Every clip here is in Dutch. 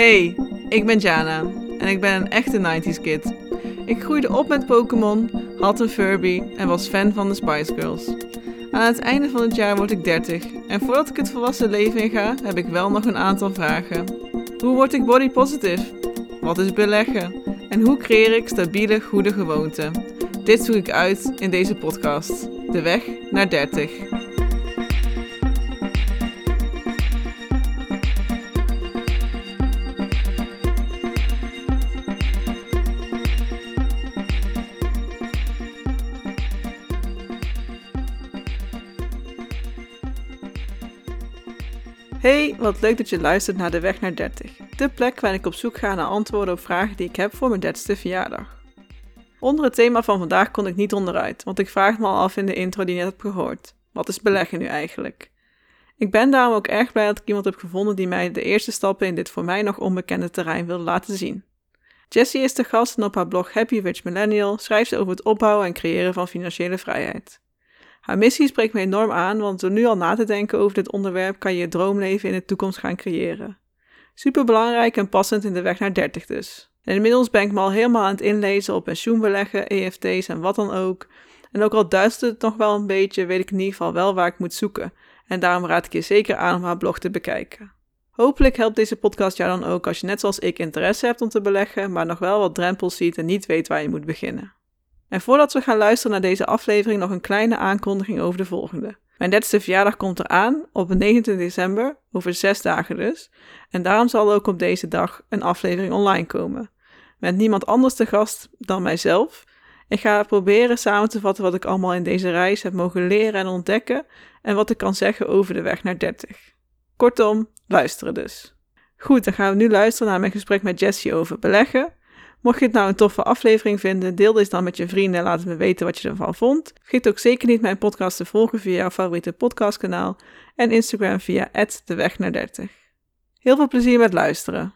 Hey, ik ben Jana en ik ben een echte 90s kid. Ik groeide op met Pokémon, had een Furby en was fan van de Spice Girls. Aan het einde van het jaar word ik 30 en voordat ik het volwassen leven inga, heb ik wel nog een aantal vragen. Hoe word ik body positive? Wat is beleggen? En hoe creëer ik stabiele, goede gewoonten? Dit zoek ik uit in deze podcast. De weg naar 30. Wat leuk dat je luistert naar De Weg naar 30. De plek waar ik op zoek ga naar antwoorden op vragen die ik heb voor mijn 30ste verjaardag. Onder het thema van vandaag kon ik niet onderuit, want ik vraag me al af in de intro die je net hebt gehoord. Wat is beleggen nu eigenlijk? Ik ben daarom ook erg blij dat ik iemand heb gevonden die mij de eerste stappen in dit voor mij nog onbekende terrein wil laten zien. Jessie is de gast en op haar blog Happy Rich Millennial schrijft ze over het opbouwen en creëren van financiële vrijheid. Haar missie spreekt me enorm aan, want door nu al na te denken over dit onderwerp kan je je droomleven in de toekomst gaan creëren. Super belangrijk en passend in de weg naar 30 dus. En inmiddels ben ik me al helemaal aan het inlezen op pensioenbeleggen, EFT's en wat dan ook. En ook al duistert het nog wel een beetje, weet ik in ieder geval wel waar ik moet zoeken. En daarom raad ik je zeker aan om haar blog te bekijken. Hopelijk helpt deze podcast jou dan ook als je net zoals ik interesse hebt om te beleggen, maar nog wel wat drempels ziet en niet weet waar je moet beginnen. En voordat we gaan luisteren naar deze aflevering, nog een kleine aankondiging over de volgende. Mijn 30 verjaardag komt eraan op 29 december, over zes dagen dus. En daarom zal ook op deze dag een aflevering online komen. Met niemand anders te gast dan mijzelf. Ik ga proberen samen te vatten wat ik allemaal in deze reis heb mogen leren en ontdekken. En wat ik kan zeggen over de weg naar 30. Kortom, luisteren dus. Goed, dan gaan we nu luisteren naar mijn gesprek met Jessie over beleggen. Mocht je het nou een toffe aflevering vinden, deel deze dan met je vrienden en laat me weten wat je ervan vond. Vergeet ook zeker niet mijn podcast te volgen via jouw favoriete podcastkanaal en Instagram via de weg naar 30. Heel veel plezier met luisteren.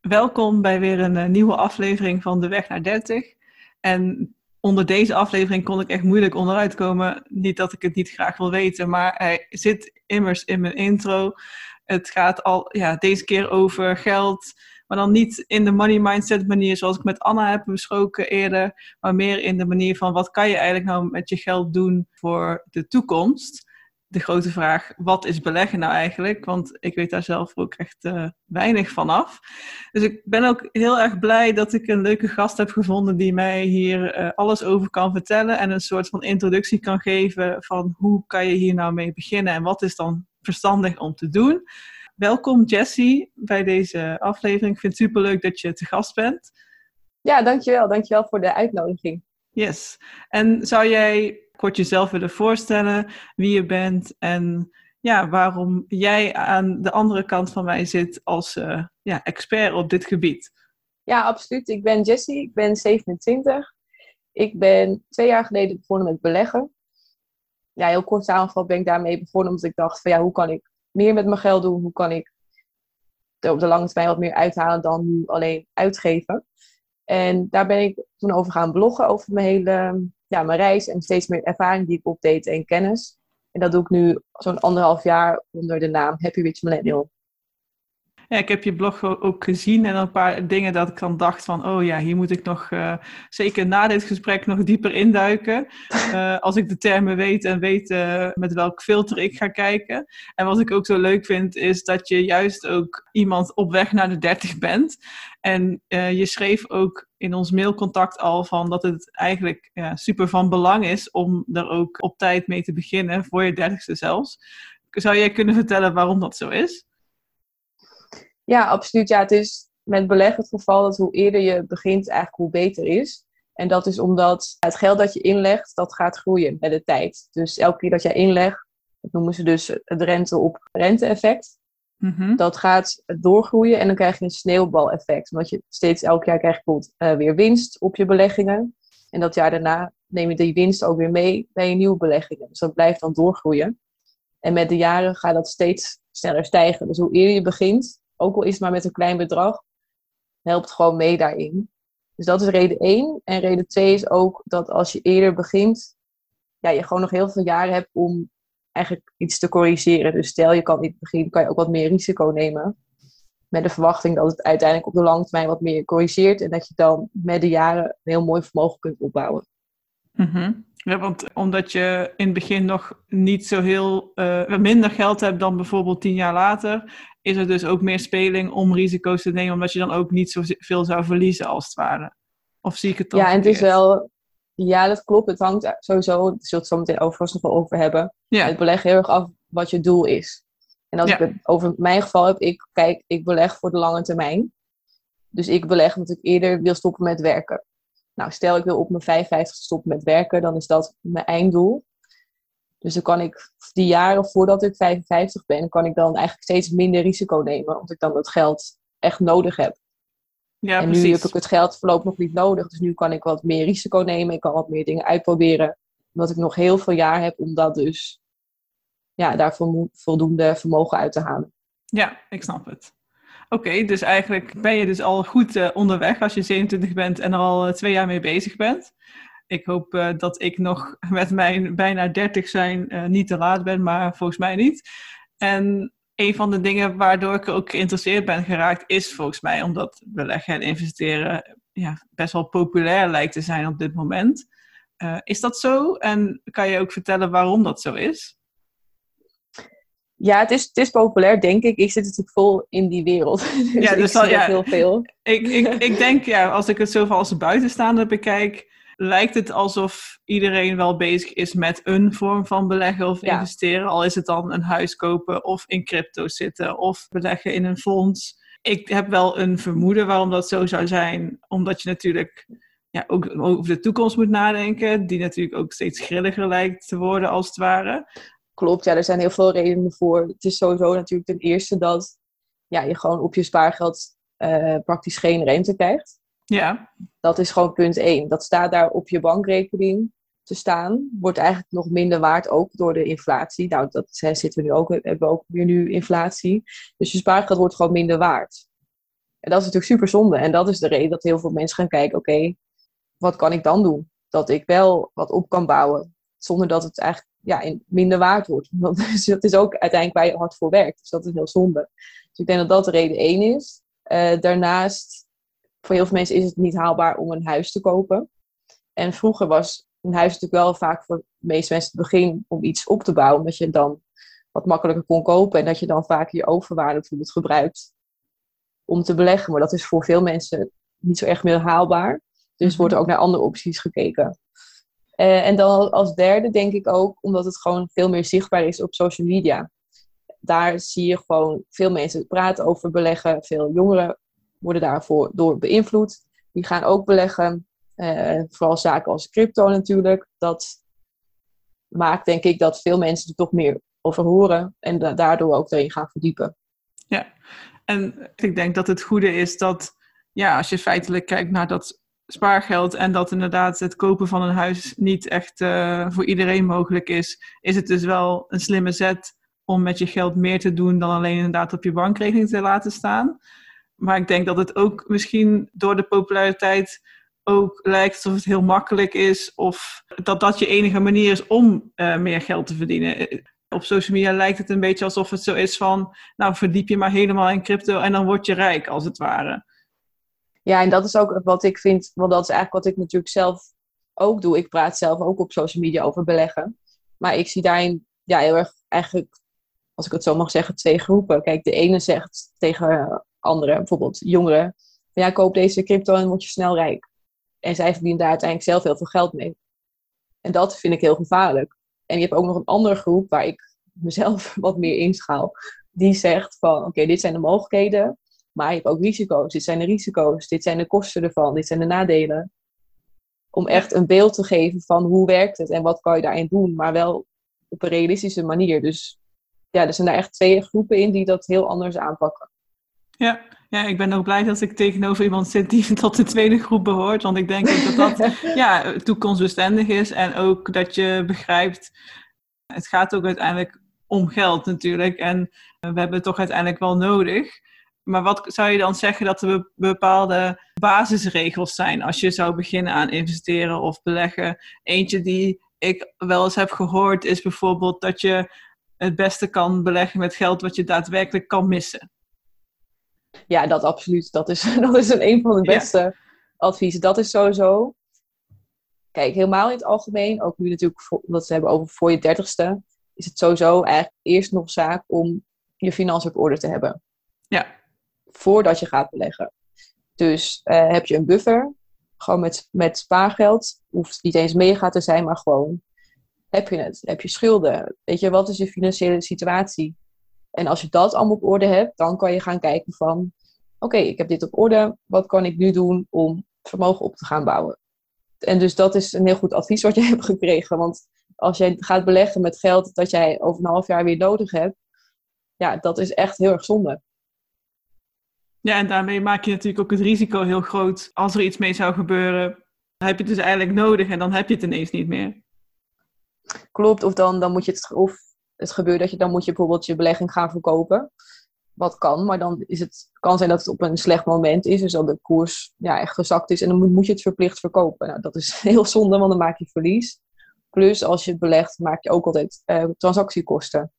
Welkom bij weer een uh, nieuwe aflevering van De Weg naar 30. En onder deze aflevering kon ik echt moeilijk onderuit komen. Niet dat ik het niet graag wil weten, maar hij zit immers in mijn intro. Het gaat al ja, deze keer over geld, maar dan niet in de money mindset manier zoals ik met Anna heb besproken eerder. Maar meer in de manier van wat kan je eigenlijk nou met je geld doen voor de toekomst. De grote vraag, wat is beleggen nou eigenlijk? Want ik weet daar zelf ook echt uh, weinig van af. Dus ik ben ook heel erg blij dat ik een leuke gast heb gevonden die mij hier uh, alles over kan vertellen. En een soort van introductie kan geven van hoe kan je hier nou mee beginnen en wat is dan verstandig om te doen. Welkom Jessie bij deze aflevering. Ik vind het superleuk dat je te gast bent. Ja, dankjewel. Dankjewel voor de uitnodiging. Yes. En zou jij kort jezelf willen voorstellen, wie je bent en ja, waarom jij aan de andere kant van mij zit als uh, ja, expert op dit gebied? Ja, absoluut. Ik ben Jessie, ik ben 27. Ik ben twee jaar geleden begonnen met beleggen. Ja, heel kort samengevat ben ik daarmee begonnen omdat ik dacht van ja, hoe kan ik meer met mijn geld doen? Hoe kan ik er op de lange termijn wat meer uithalen dan nu alleen uitgeven? En daar ben ik toen over gaan bloggen over mijn hele ja, mijn reis en steeds meer ervaring die ik opdeed en kennis. En dat doe ik nu zo'n anderhalf jaar onder de naam Happy Rich Millennial. Ja, ik heb je blog ook gezien en een paar dingen dat ik dan dacht van, oh ja, hier moet ik nog, uh, zeker na dit gesprek, nog dieper induiken. Uh, als ik de termen weet en weet uh, met welk filter ik ga kijken. En wat ik ook zo leuk vind, is dat je juist ook iemand op weg naar de 30 bent. En je schreef ook in ons mailcontact al van dat het eigenlijk ja, super van belang is om er ook op tijd mee te beginnen, voor je dertigste zelfs. Zou jij kunnen vertellen waarom dat zo is? Ja, absoluut. Ja, het is met beleggen het geval dat hoe eerder je begint, eigenlijk hoe beter is. En dat is omdat het geld dat je inlegt, dat gaat groeien met de tijd. Dus elke keer dat jij inlegt, dat noemen ze dus het rente op rente effect. Mhm. Dat gaat doorgroeien en dan krijg je een sneeuwbaleffect. Omdat je steeds elk jaar krijgt bijvoorbeeld uh, weer winst op je beleggingen. En dat jaar daarna neem je die winst ook weer mee bij je nieuwe beleggingen. Dus dat blijft dan doorgroeien. En met de jaren gaat dat steeds sneller stijgen. Dus hoe eerder je begint, ook al is het maar met een klein bedrag, helpt gewoon mee daarin. Dus dat is reden 1. En reden 2 is ook dat als je eerder begint, ja, je gewoon nog heel veel jaren hebt om eigenlijk iets te corrigeren. Dus stel je kan niet beginnen, kan je ook wat meer risico nemen. met de verwachting dat het uiteindelijk op de lange termijn wat meer corrigeert. En dat je dan met de jaren een heel mooi vermogen kunt opbouwen. Mhm. Ja, want omdat je in het begin nog niet zo heel uh, minder geld hebt dan bijvoorbeeld tien jaar later, is er dus ook meer speling om risico's te nemen, omdat je dan ook niet zoveel zou verliezen als het ware. Of zie ik het dan? Ja, en het is wel. Ja, dat klopt. Het hangt sowieso, daar zult het zo meteen overigens nog wel over hebben. Ja. Het beleg heel erg af wat je doel is. En als ik het over mijn geval heb, ik kijk, ik beleg voor de lange termijn. Dus ik beleg omdat ik eerder wil stoppen met werken. Nou, stel ik wil op mijn 55 stoppen met werken, dan is dat mijn einddoel. Dus dan kan ik die jaren voordat ik 55 ben, kan ik dan eigenlijk steeds minder risico nemen, omdat ik dan dat geld echt nodig heb. Ja, en nu heb ik het geld voorlopig nog niet nodig, dus nu kan ik wat meer risico nemen, ik kan wat meer dingen uitproberen, omdat ik nog heel veel jaar heb om dat dus, ja, daar voldoende vermogen uit te halen. Ja, ik snap het. Oké, dus eigenlijk ben je dus al goed uh, onderweg als je 27 bent en er al uh, twee jaar mee bezig bent. Ik hoop uh, dat ik nog met mijn bijna 30 zijn niet te laat ben, maar volgens mij niet. En een van de dingen waardoor ik ook geïnteresseerd ben geraakt, is volgens mij omdat beleggen en investeren ja, best wel populair lijkt te zijn op dit moment. is dat zo? En kan je ook vertellen waarom dat zo is? Ja, het is, het is populair, denk ik. Ik zit natuurlijk vol in die wereld. Dus ja, dus ik ja, heel veel. Ik, ik, ik denk, ja, als ik het zo van als buitenstaander bekijk, lijkt het alsof iedereen wel bezig is met een vorm van beleggen of investeren. Al is het dan een huis kopen of in crypto zitten of beleggen in een fonds. Ik heb wel een vermoeden waarom dat zo zou zijn. Omdat je natuurlijk ja, ook over de toekomst moet nadenken. Die natuurlijk ook steeds grilliger lijkt te worden als het ware. Klopt, ja, er zijn heel veel redenen voor. Het is sowieso natuurlijk ten eerste dat ja, je gewoon op je spaargeld uh, praktisch geen rente krijgt. Ja. Dat is gewoon punt één. Dat staat daar op je bankrekening te staan. Wordt eigenlijk nog minder waard, ook door de inflatie. Nou, dat zitten we nu ook, hebben we ook weer nu inflatie. Dus je spaargeld wordt gewoon minder waard. En dat is natuurlijk super zonde. En dat is de reden dat heel veel mensen gaan kijken, oké, wat kan ik dan doen? Dat ik wel wat op kan bouwen. Zonder dat het eigenlijk ja, minder waard wordt. Want dat is ook uiteindelijk waar je hard voor werkt. Dus dat is heel zonde. Dus ik denk dat dat reden één is. Uh, daarnaast, voor heel veel mensen is het niet haalbaar om een huis te kopen. En vroeger was een huis natuurlijk wel vaak voor de meeste mensen het begin om iets op te bouwen. Omdat je dan wat makkelijker kon kopen. En dat je dan vaak je overwaarde bijvoorbeeld gebruikt om te beleggen. Maar dat is voor veel mensen niet zo echt meer haalbaar. Dus mhm. wordt er ook naar andere opties gekeken. Uh, en dan als derde denk ik ook omdat het gewoon veel meer zichtbaar is op social media. Daar zie je gewoon veel mensen praten over beleggen. Veel jongeren worden daarvoor door beïnvloed. Die gaan ook beleggen. Uh, vooral zaken als crypto natuurlijk. Dat maakt denk ik dat veel mensen er toch meer over horen. En da daardoor ook erin gaan verdiepen. Ja, en ik denk dat het goede is dat ja, als je feitelijk kijkt naar dat spaargeld en dat inderdaad het kopen van een huis niet echt uh, voor iedereen mogelijk is, is het dus wel een slimme zet om met je geld meer te doen dan alleen inderdaad op je bankrekening te laten staan. Maar ik denk dat het ook misschien door de populariteit ook lijkt alsof het heel makkelijk is of dat dat je enige manier is om uh, meer geld te verdienen. Op social media lijkt het een beetje alsof het zo is van, nou verdiep je maar helemaal in crypto en dan word je rijk als het ware. Ja, en dat is ook wat ik vind, want dat is eigenlijk wat ik natuurlijk zelf ook doe. Ik praat zelf ook op social media over beleggen. Maar ik zie daarin ja, heel erg eigenlijk, als ik het zo mag zeggen, twee groepen. Kijk, de ene zegt tegen anderen, bijvoorbeeld jongeren, ja, koop deze crypto en word je snel rijk. En zij verdienen daar uiteindelijk zelf heel veel geld mee. En dat vind ik heel gevaarlijk. En je hebt ook nog een andere groep waar ik mezelf wat meer inschaal. Die zegt van, oké, dit zijn de mogelijkheden. Maar je hebt ook risico's. Dit zijn de risico's, dit zijn de kosten ervan, dit zijn de nadelen. Om echt een beeld te geven van hoe werkt het en wat kan je daarin doen, maar wel op een realistische manier. Dus ja, er zijn daar echt twee groepen in die dat heel anders aanpakken. Ja, ja, ik ben ook blij dat ik tegenover iemand zit die tot de tweede groep behoort. Want ik denk ook dat dat ja, toekomstbestendig is. En ook dat je begrijpt, het gaat ook uiteindelijk om geld natuurlijk. En we hebben het toch uiteindelijk wel nodig. Maar wat zou je dan zeggen dat er bepaalde basisregels zijn als je zou beginnen aan investeren of beleggen? Eentje die ik wel eens heb gehoord is bijvoorbeeld dat je het beste kan beleggen met geld wat je daadwerkelijk kan missen. Ja, dat absoluut. Dat is, dat is een, een van de beste adviezen. Dat is sowieso. Kijk, helemaal in het algemeen, ook nu natuurlijk, omdat we hebben over voor je dertigste, is het sowieso eigenlijk eerst nog zaak om je financiën op orde te hebben. Ja. Voordat je gaat beleggen. Dus uh, heb je een buffer, gewoon met, met spaargeld, hoeft niet eens mega te zijn, maar gewoon heb je het? Heb je schulden? Weet je, wat is je financiële situatie? En als je dat allemaal op orde hebt, dan kan je gaan kijken van, oké, ik heb dit op orde, wat kan ik nu doen om vermogen op te gaan bouwen? En dus dat is een heel goed advies wat je hebt gekregen, want als jij gaat beleggen met geld dat jij over een half jaar weer nodig hebt, ja, dat is echt heel erg zonde. Ja, en daarmee maak je natuurlijk ook het risico heel groot. Als er iets mee zou gebeuren, heb je het dus eigenlijk nodig en dan heb je het ineens niet meer. Klopt, of dan, dan moet je het, of het gebeurt dat je dan moet je bijvoorbeeld je belegging gaan verkopen. Wat kan, maar dan is het, kan zijn dat het op een slecht moment is, dus dat de koers ja, echt gezakt is en dan moet, moet je het verplicht verkopen. Nou, dat is heel zonde, want dan maak je verlies. Plus, als je het belegt, maak je ook altijd uh, transactiekosten.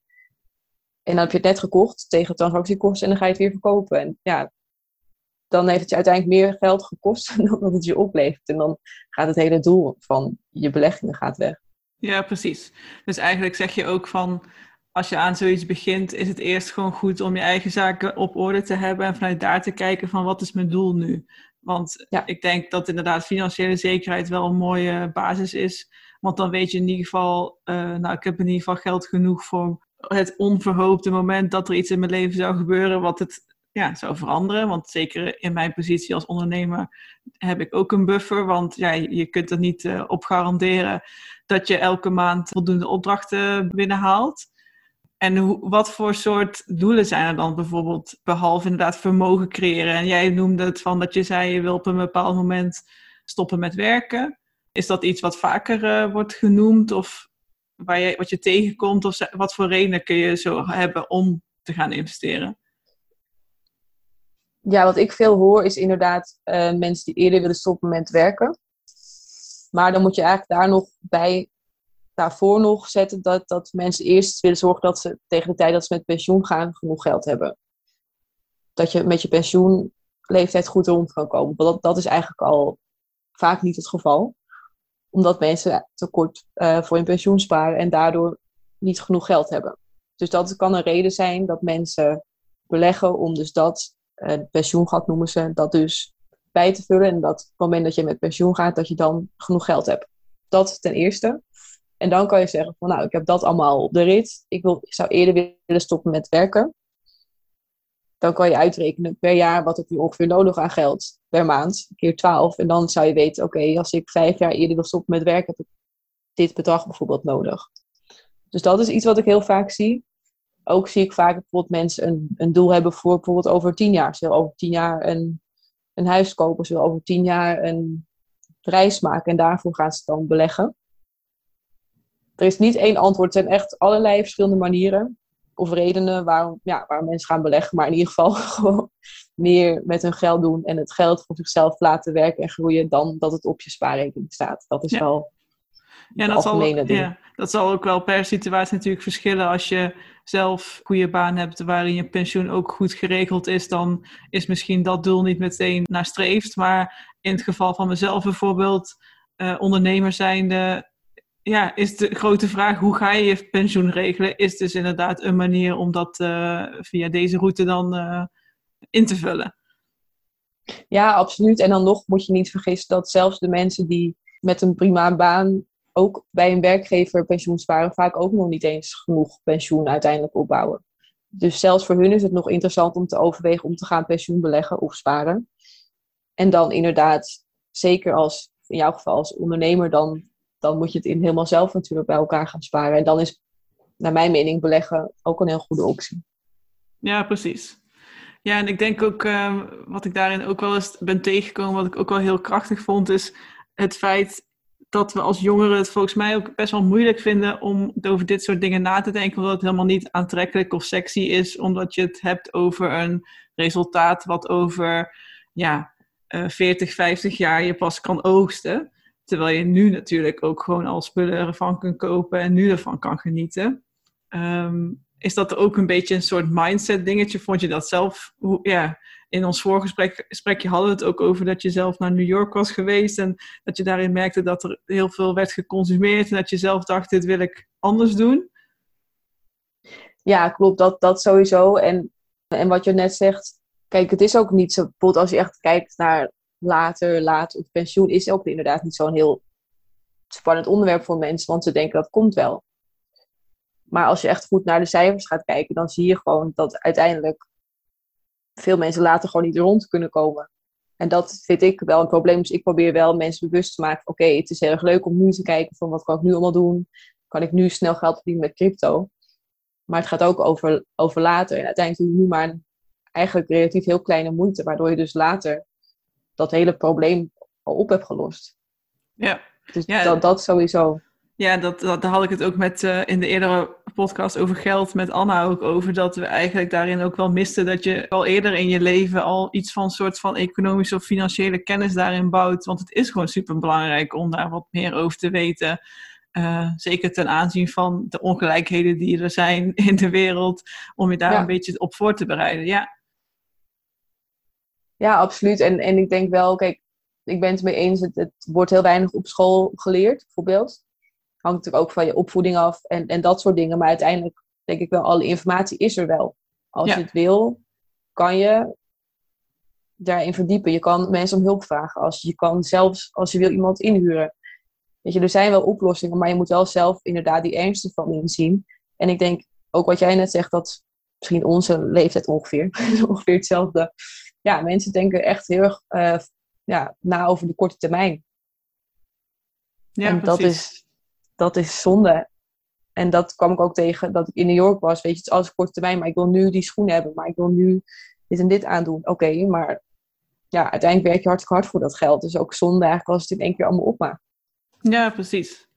En dan heb je het net gekocht tegen transactiekosten en dan ga je het weer verkopen. En ja, dan heeft het je uiteindelijk meer geld gekost dan het je oplevert. En dan gaat het hele doel van je beleggingen gaat weg. Ja, precies. Dus eigenlijk zeg je ook van, als je aan zoiets begint, is het eerst gewoon goed om je eigen zaken op orde te hebben en vanuit daar te kijken van wat is mijn doel nu? Want ja. ik denk dat inderdaad financiële zekerheid wel een mooie basis is. Want dan weet je in ieder geval, uh, nou ik heb in ieder geval geld genoeg voor het onverhoopte moment dat er iets in mijn leven zou gebeuren wat het ja, zou veranderen. Want zeker in mijn positie als ondernemer heb ik ook een buffer. Want ja, je kunt er niet uh, op garanderen dat je elke maand voldoende opdrachten binnenhaalt. En hoe, wat voor soort doelen zijn er dan bijvoorbeeld, behalve inderdaad vermogen creëren? En jij noemde het van dat je zei je wil op een bepaald moment stoppen met werken. Is dat iets wat vaker uh, wordt genoemd of waar je, wat je tegenkomt? Of wat voor redenen kun je zo hebben om te gaan investeren? Ja, wat ik veel hoor is inderdaad uh, mensen die eerder willen stoppen met werken. Maar dan moet je eigenlijk daar nog bij, daarvoor nog zetten dat, dat mensen eerst willen zorgen dat ze tegen de tijd dat ze met pensioen gaan genoeg geld hebben. Dat je met je pensioenleeftijd goed rond kan komen. Want dat, dat is eigenlijk al vaak niet het geval. Omdat mensen tekort uh, voor hun pensioen sparen en daardoor niet genoeg geld hebben. Dus dat kan een reden zijn dat mensen beleggen om dus dat, uh, pensioengat noemen ze, dat dus bij te vullen. En dat op het moment dat je met pensioen gaat, dat je dan genoeg geld hebt. Dat ten eerste. En dan kan je zeggen van nou, ik heb dat allemaal op de rit. Ik, wil, ik zou eerder willen stoppen met werken. Dan kan je uitrekenen per jaar wat heb je ongeveer nodig aan geld per maand. Keer 12. En dan zou je weten, oké, als ik vijf jaar eerder wil stoppen met werken, heb ik dit bedrag bijvoorbeeld nodig. Dus dat is iets wat ik heel vaak zie. Ook zie ik vaak bijvoorbeeld mensen een, een doel hebben voor bijvoorbeeld over tien jaar. Ze over tien jaar een een huis kopen. Ze willen over tien jaar een reis maken en daarvoor gaan ze dan beleggen. Er is niet één antwoord. Er zijn echt allerlei verschillende manieren of redenen waarom, ja, waarom mensen gaan beleggen. Maar in ieder geval gewoon meer met hun geld doen en het geld voor zichzelf laten werken en groeien dan dat het op je spaarrekening staat. Dat is wel ja, dat zal, ja, dat zal ook wel per situatie natuurlijk verschillen. Als je zelf goede baan hebt waarin je pensioen ook goed geregeld is, dan is misschien dat doel niet meteen nastreefd. Maar in het geval van mezelf bijvoorbeeld, uh, ondernemer zijnde, ja, is de grote vraag hoe ga je je pensioen regelen? Is dus inderdaad een manier om dat uh, via deze route dan uh, in te vullen. Ja, absoluut. En dan nog moet je niet vergissen dat zelfs de mensen die met een prima baan ook bij een werkgever pensioen sparen vaak ook nog niet eens genoeg pensioen uiteindelijk opbouwen. Dus zelfs voor hun is het nog interessant om te overwegen om te gaan pensioen beleggen of sparen. En dan inderdaad, zeker als in jouw geval als ondernemer, dan, dan moet je het in helemaal zelf natuurlijk bij elkaar gaan sparen. En dan is, naar mijn mening, beleggen ook een heel goede optie. Ja, precies. Ja, en ik denk ook, uh, wat ik daarin ook wel eens ben tegengekomen, wat ik ook wel heel krachtig vond, is het feit dat we als jongeren het volgens mij ook best wel moeilijk vinden om over dit soort dingen na te denken, omdat het helemaal niet aantrekkelijk of sexy is, omdat je het hebt over een resultaat wat over ja, uh, 40, 50 jaar je pas kan oogsten. Terwijl je nu natuurlijk ook gewoon al spullen ervan kunt kopen en nu ervan kan genieten. Um, is dat ook een beetje een soort mindset dingetje? Vond je dat zelf? Hoe, ja, in ons voorgesprekje hadden we het ook over dat je zelf naar New York was geweest en dat je daarin merkte dat er heel veel werd geconsumeerd en dat je zelf dacht, dit wil ik anders doen. Ja, klopt, dat, dat sowieso. En, en wat je net zegt, kijk, het is ook niet zo, bijvoorbeeld als je echt kijkt naar later, laat of pensioen, is ook inderdaad niet zo'n heel spannend onderwerp voor mensen, want ze denken dat komt wel. Maar als je echt goed naar de cijfers gaat kijken, dan zie je gewoon dat uiteindelijk veel mensen later gewoon niet rond kunnen komen. En dat vind ik wel een probleem. Dus ik probeer wel mensen bewust te maken. Oké, het is heel erg leuk om nu te kijken van wat kan ik nu allemaal doen. Kan ik nu snel geld verdienen met crypto? Maar het gaat ook over, over later. En uiteindelijk doe je nu maar een, eigenlijk relatief heel kleine moeite. Waardoor je dus later dat hele probleem al op hebt gelost. Ja. Dus ja. dat, dat sowieso. Ja, dat, dat, daar had ik het ook met uh, in de eerdere podcast over geld met Anna ook over. Dat we eigenlijk daarin ook wel misten dat je al eerder in je leven al iets van soort van economische of financiële kennis daarin bouwt. Want het is gewoon super belangrijk om daar wat meer over te weten. Uh, zeker ten aanzien van de ongelijkheden die er zijn in de wereld. Om je daar ja. een beetje op voor te bereiden. Ja, ja absoluut. En, en ik denk wel, kijk, ik ben het mee eens. Het, het wordt heel weinig op school geleerd, bijvoorbeeld hangt natuurlijk ook van je opvoeding af en, en dat soort dingen. Maar uiteindelijk denk ik wel, alle informatie is er wel. Als ja. je het wil, kan je daarin verdiepen. Je kan mensen om hulp vragen. Als je kan zelfs, als je wil, iemand inhuren. Weet je, er zijn wel oplossingen, maar je moet wel zelf inderdaad die ernst van inzien. En ik denk ook wat jij net zegt, dat misschien onze leeftijd ongeveer, ongeveer hetzelfde. Ja, mensen denken echt heel erg uh, ja, na over de korte termijn. Ja, en precies. dat is, dat is zonde. En dat kwam ik ook tegen dat ik in New York was. Weet je, het is alles korte termijn, maar ik wil nu die schoen hebben. Maar ik wil nu dit en dit aandoen. Oké, maar ja, uiteindelijk werk je hartstikke hard voor dat geld. Dus ook zonde eigenlijk als het in één keer allemaal opmaakt. Ja, precies.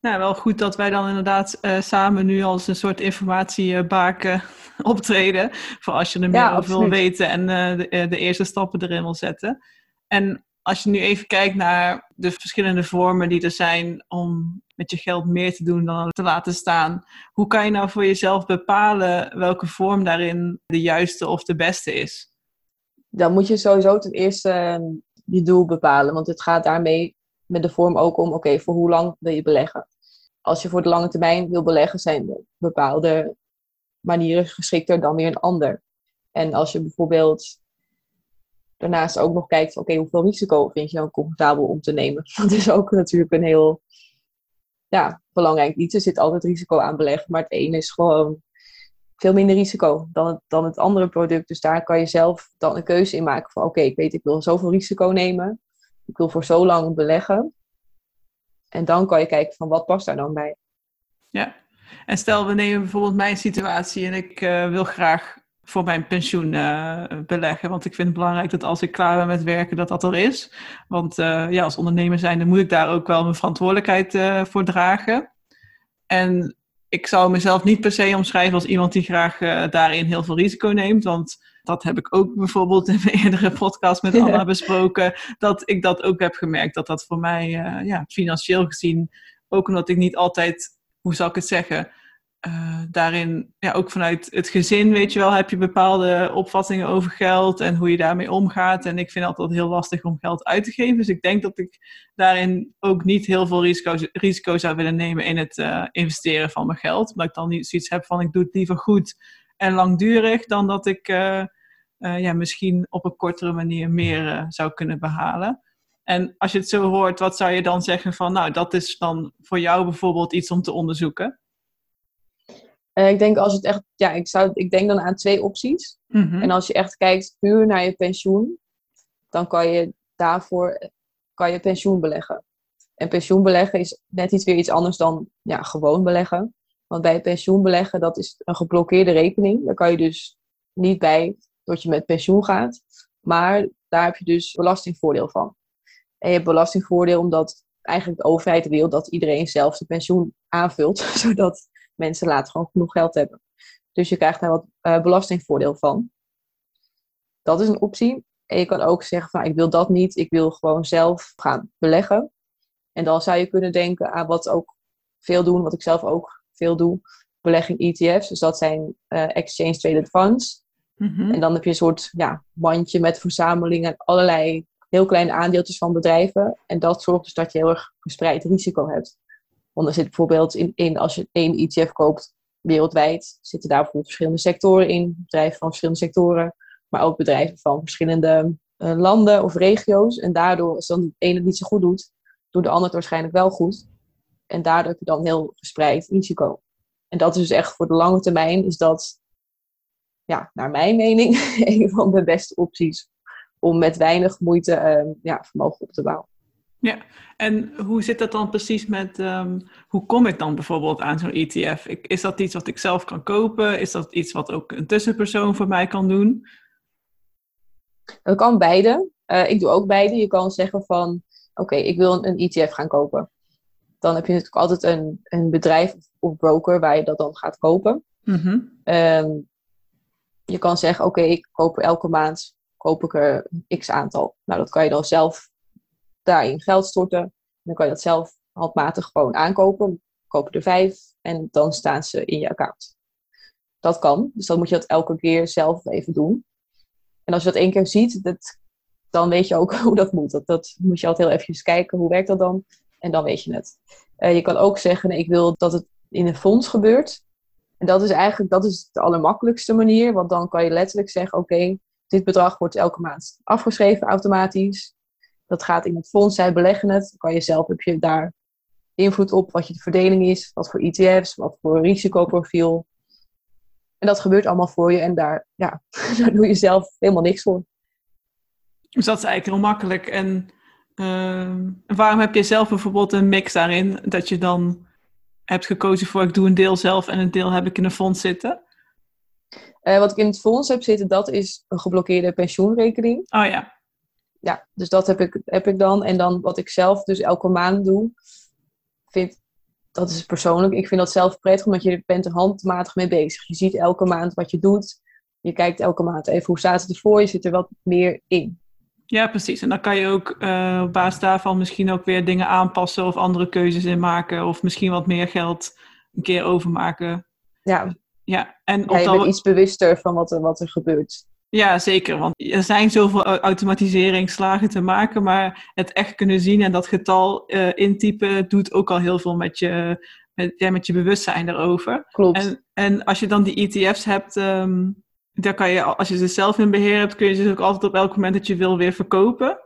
Nou, wel goed dat wij dan inderdaad uh, samen nu als een soort informatiebaken optreden. Voor als je er meer Ja, over wil weten en uh, de, uh, de eerste stappen erin wil zetten. En als je nu even kijkt naar de verschillende vormen die er zijn om met je geld meer te doen dan te laten staan. Hoe kan je nou voor jezelf bepalen welke vorm daarin de juiste of de beste is? Dan moet je sowieso ten eerste uh, je doel bepalen. Want het gaat daarmee met de vorm ook om, oké, voor hoe lang wil je beleggen? Als je voor de lange termijn wil beleggen, zijn bepaalde manieren geschikter dan weer een ander. En als je bijvoorbeeld daarnaast ook nog kijkt, oké, hoeveel risico vind je dan comfortabel om te nemen? Dat is ook natuurlijk een heel ja, belangrijk iets. Er zit altijd risico aan beleggen, maar het ene is gewoon veel minder risico dan het, dan het andere product. Dus daar kan je zelf dan een keuze in maken van, oké, ik weet, ik wil zoveel risico nemen. Ik wil voor zo lang beleggen. En dan kan je kijken van, wat past daar dan bij? Ja, en stel we nemen bijvoorbeeld mijn situatie en ik uh, wil graag voor mijn pensioen uh, beleggen. Want ik vind het belangrijk dat als ik klaar ben met werken, dat dat er is. Want uh, ja, als ondernemer zijnde moet ik daar ook wel mijn verantwoordelijkheid uh, voor dragen. En ik zou mezelf niet per se omschrijven als iemand die graag daarin heel veel risico neemt. Want dat heb ik ook bijvoorbeeld in mijn eerdere podcast met Anna ja. besproken. Dat ik dat ook heb gemerkt. Dat dat voor mij ja, financieel gezien, ook omdat ik niet altijd, hoe zal ik het zeggen uh, daarin, ja, ook vanuit het gezin, weet je wel, heb je bepaalde opvattingen over geld en hoe je daarmee omgaat. En ik vind altijd heel lastig om geld uit te geven. Dus ik denk dat ik daarin ook niet heel veel risico, risico zou willen nemen in het uh, investeren van mijn geld. Omdat ik dan niet zoiets heb van ik doe het liever goed en langdurig dan dat ik uh, ja, misschien op een kortere manier meer zou kunnen behalen. En als je het zo hoort, wat zou je dan zeggen van, nou, dat is dan voor jou bijvoorbeeld iets om te onderzoeken? Uh, ik denk als het echt, ja, ik, zou, ik denk dan aan twee opties. Mm -hmm. En als je echt kijkt puur naar je pensioen, dan kan je daarvoor kan je pensioen beleggen. En pensioen beleggen is net iets weer iets anders dan ja, gewoon beleggen. Want bij pensioen beleggen, dat is een geblokkeerde rekening. Daar kan je dus niet bij dat je met pensioen gaat. Maar daar heb je dus belastingvoordeel van. En je hebt belastingvoordeel omdat eigenlijk de overheid wil dat iedereen zelf zijn pensioen aanvult. Zodat mensen later gewoon genoeg geld hebben. Dus je krijgt daar wat uh, belastingvoordeel van. Dat is een optie. En je kan ook zeggen van ik wil dat niet, ik wil gewoon zelf gaan beleggen. En dan zou je kunnen denken aan wat ook veel doen, wat ik zelf ook veel doe. belegging ETF's. Dus dat zijn uh, Exchange Traded Funds. Mhm. En dan heb je een soort ja, mandje met verzamelingen, allerlei heel kleine aandeeltjes van bedrijven. En dat zorgt dus dat je heel erg gespreid risico hebt. Want er zit bijvoorbeeld in, in als je één ETF koopt wereldwijd, zitten daar bijvoorbeeld verschillende sectoren in, bedrijven van verschillende sectoren, maar ook bedrijven van verschillende eh, landen of regio's. En daardoor, als dan de ene het niet zo goed doet, doet de ander het waarschijnlijk wel goed. En daardoor heb je dan heel gespreid risico. En dat is dus echt voor de lange termijn, is dat, ja, naar mijn mening, een van de beste opties om met weinig moeite uh, ja, vermogen op te bouwen. Ja, en hoe zit dat dan precies met, um, hoe kom ik dan bijvoorbeeld aan zo'n ETF? Ik, is dat iets wat ik zelf kan kopen? Is dat iets wat ook een tussenpersoon voor mij kan doen? Dat kan beide. Uh, ik doe ook beide. Je kan zeggen van, oké, ik wil een ETF gaan kopen. Dan heb je natuurlijk altijd een, een bedrijf of broker waar je dat dan gaat kopen. Mm -hmm. um, je kan zeggen, oké, ik koop elke maand koop ik er een x aantal. Nou, dat kan je dan zelf daarin geld storten. Dan kan je dat zelf handmatig gewoon aankopen. Koop er vijf en dan staan ze in je account. Dat kan. Dus dan moet je dat elke keer zelf even doen. En als je dat één keer ziet, dat, dan weet je ook hoe dat moet. Dat, dat moet je altijd heel even kijken, hoe werkt dat dan? En dan weet je het. Uh, je kan ook zeggen, ik wil dat het in een fonds gebeurt. En dat is eigenlijk dat is de allermakkelijkste manier. Want dan kan je letterlijk zeggen, oké, dit bedrag wordt elke maand afgeschreven automatisch. Dat gaat in het fonds, zij beleggen het. Dan kan je zelf, heb je daar invloed op wat je de verdeling is, wat voor ETF's, wat voor risicoprofiel. En dat gebeurt allemaal voor je en daar, ja, daar doe je zelf helemaal niks voor. Dus dat is eigenlijk heel makkelijk. En uh, waarom heb je zelf bijvoorbeeld een mix daarin? Dat je dan hebt gekozen voor ik doe een deel zelf en een deel heb ik in een fonds zitten? Uh, wat ik in het fonds heb zitten, dat is een geblokkeerde pensioenrekening. Oh ja. Ja, dus dat heb ik, heb ik dan. En dan wat ik zelf dus elke maand doe, vind, dat is persoonlijk. Ik vind dat zelf prettig, omdat je bent er handmatig mee bezig. Je ziet elke maand wat je doet. Je kijkt elke maand even hoe staat het ervoor. Je zit er wat meer in. Ja, precies. En dan kan je ook uh, op basis daarvan misschien ook weer dingen aanpassen of andere keuzes in maken. Of misschien wat meer geld een keer overmaken. Ja, ja, en ja, je bent iets bewuster van wat er, wat er gebeurt. Ja, zeker. Want er zijn zoveel automatiseringsslagen te maken, maar het echt kunnen zien en dat getal uh, intypen doet ook al heel veel met je, met, ja, met je bewustzijn erover. Klopt. En, en als je dan die ETF's hebt, um, dan kan je, als je ze zelf in beheer hebt, kun je ze ook altijd op elk moment dat je wil weer verkopen.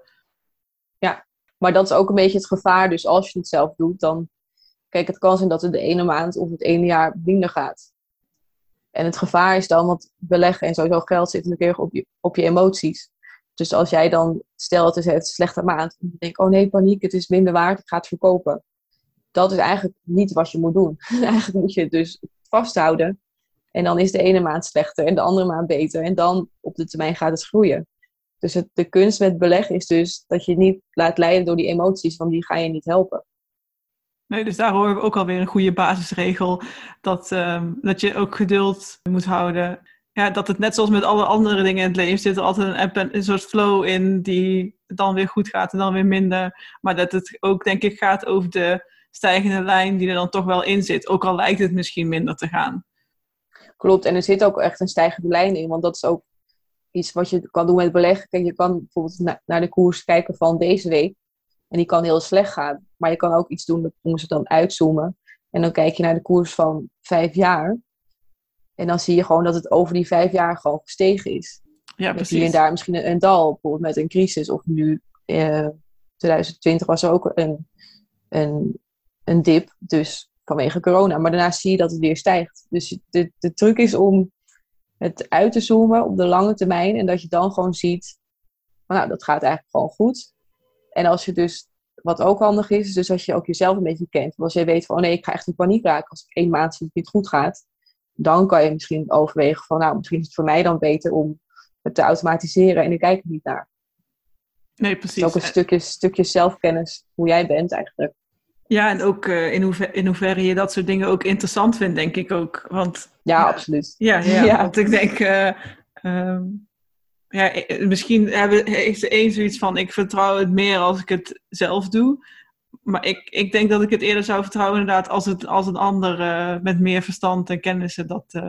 Ja, maar dat is ook een beetje het gevaar. Dus als je het zelf doet, dan... Kijk, het kan zijn dat het de ene maand of het ene jaar minder gaat. En het gevaar is dan, want beleggen en sowieso geld zit natuurlijk erg op je, op je emoties. Dus als jij dan, stel het is een slechte maand, en je denkt, oh nee, paniek, het is minder waard, ik ga het verkopen. Dat is eigenlijk niet wat je moet doen. eigenlijk moet je het dus vasthouden. En dan is de ene maand slechter en de andere maand beter. En dan op de termijn gaat het groeien. Dus de kunst met beleggen is dus dat je niet laat leiden door die emoties, want die gaan je niet helpen. Nee, dus daar horen we ook alweer een goede basisregel. Dat, um, dat je ook geduld moet houden. Ja, dat het net zoals met alle andere dingen in het leven zit er altijd een, een soort flow in die dan weer goed gaat en dan weer minder. Maar dat het ook denk ik gaat over de stijgende lijn die er dan toch wel in zit. Ook al lijkt het misschien minder te gaan. Klopt, en er zit ook echt een stijgende lijn in. Want dat is ook iets wat je kan doen met beleggen. Kijk, je kan bijvoorbeeld na naar de koers kijken van deze week. En die kan heel slecht gaan. Maar je kan ook iets doen, dat noemen ze dan uitzoomen. En dan kijk je naar de koers van vijf jaar. En dan zie je gewoon dat het over die vijf jaar gewoon gestegen is. Ja, precies. Hier en daar misschien een, een dal, bijvoorbeeld met een crisis. Of nu, eh, 2020 was er ook een, een, een dip, dus vanwege corona. Maar daarna zie je dat het weer stijgt. Dus de, de truc is om het uit te zoomen op de lange termijn. En dat je dan gewoon ziet, nou, dat gaat eigenlijk gewoon goed. En als je dus, wat ook handig is, is dus als je ook jezelf een beetje kent. Want als je weet van, oh nee, ik ga echt in paniek raken als ik één maand zie dat het niet goed gaat. Dan kan je misschien overwegen van, nou, misschien is het voor mij dan beter om het te automatiseren en ik kijk er niet naar. Nee, precies. Het is ook een stukje, stukje zelfkennis, hoe jij bent eigenlijk. Ja, en ook uh, in, hoever, in hoeverre je dat soort dingen ook interessant vindt, denk ik ook. Want, ja, absoluut. Ja, ja, ja, want ik denk, uh, um, ja, misschien hebben, heeft de een zoiets van: ik vertrouw het meer als ik het zelf doe. maar ik, ik denk dat ik het eerder zou vertrouwen inderdaad als, het, als een ander uh, met meer verstand en kennissen dat uh,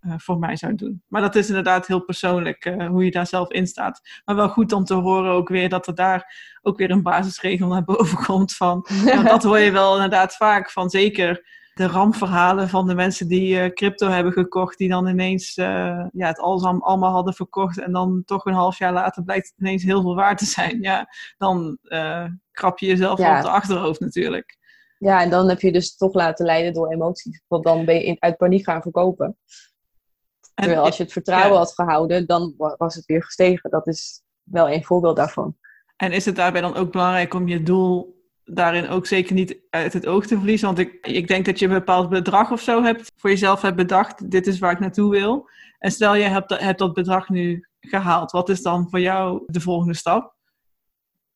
uh, voor mij zou doen. Maar dat is inderdaad heel persoonlijk hoe je daar zelf in staat. Maar wel goed om te horen ook weer dat er daar ook weer een basisregel naar boven komt van. nou, dat hoor je wel inderdaad vaak van zeker de rampverhalen van de mensen die uh, crypto hebben gekocht, die dan ineens uh, ja, het alles allemaal hadden verkocht en dan toch een half jaar later blijkt het ineens heel veel waard te zijn. Ja, dan uh, krap je jezelf ja. op de achterhoofd natuurlijk. Ja, en dan heb je dus toch laten leiden door emoties. Want dan ben je in, uit paniek gaan verkopen. En, Terwijl als je het vertrouwen ja. had gehouden, dan was het weer gestegen. Dat is wel een voorbeeld daarvan. En is het daarbij dan ook belangrijk om je doel daarin ook zeker niet uit het oog te verliezen. Want ik, ik denk dat je een bepaald bedrag of zo hebt voor jezelf hebt bedacht. Dit is waar ik naartoe wil. En stel je hebt, hebt dat bedrag nu gehaald. Wat is dan voor jou de volgende stap?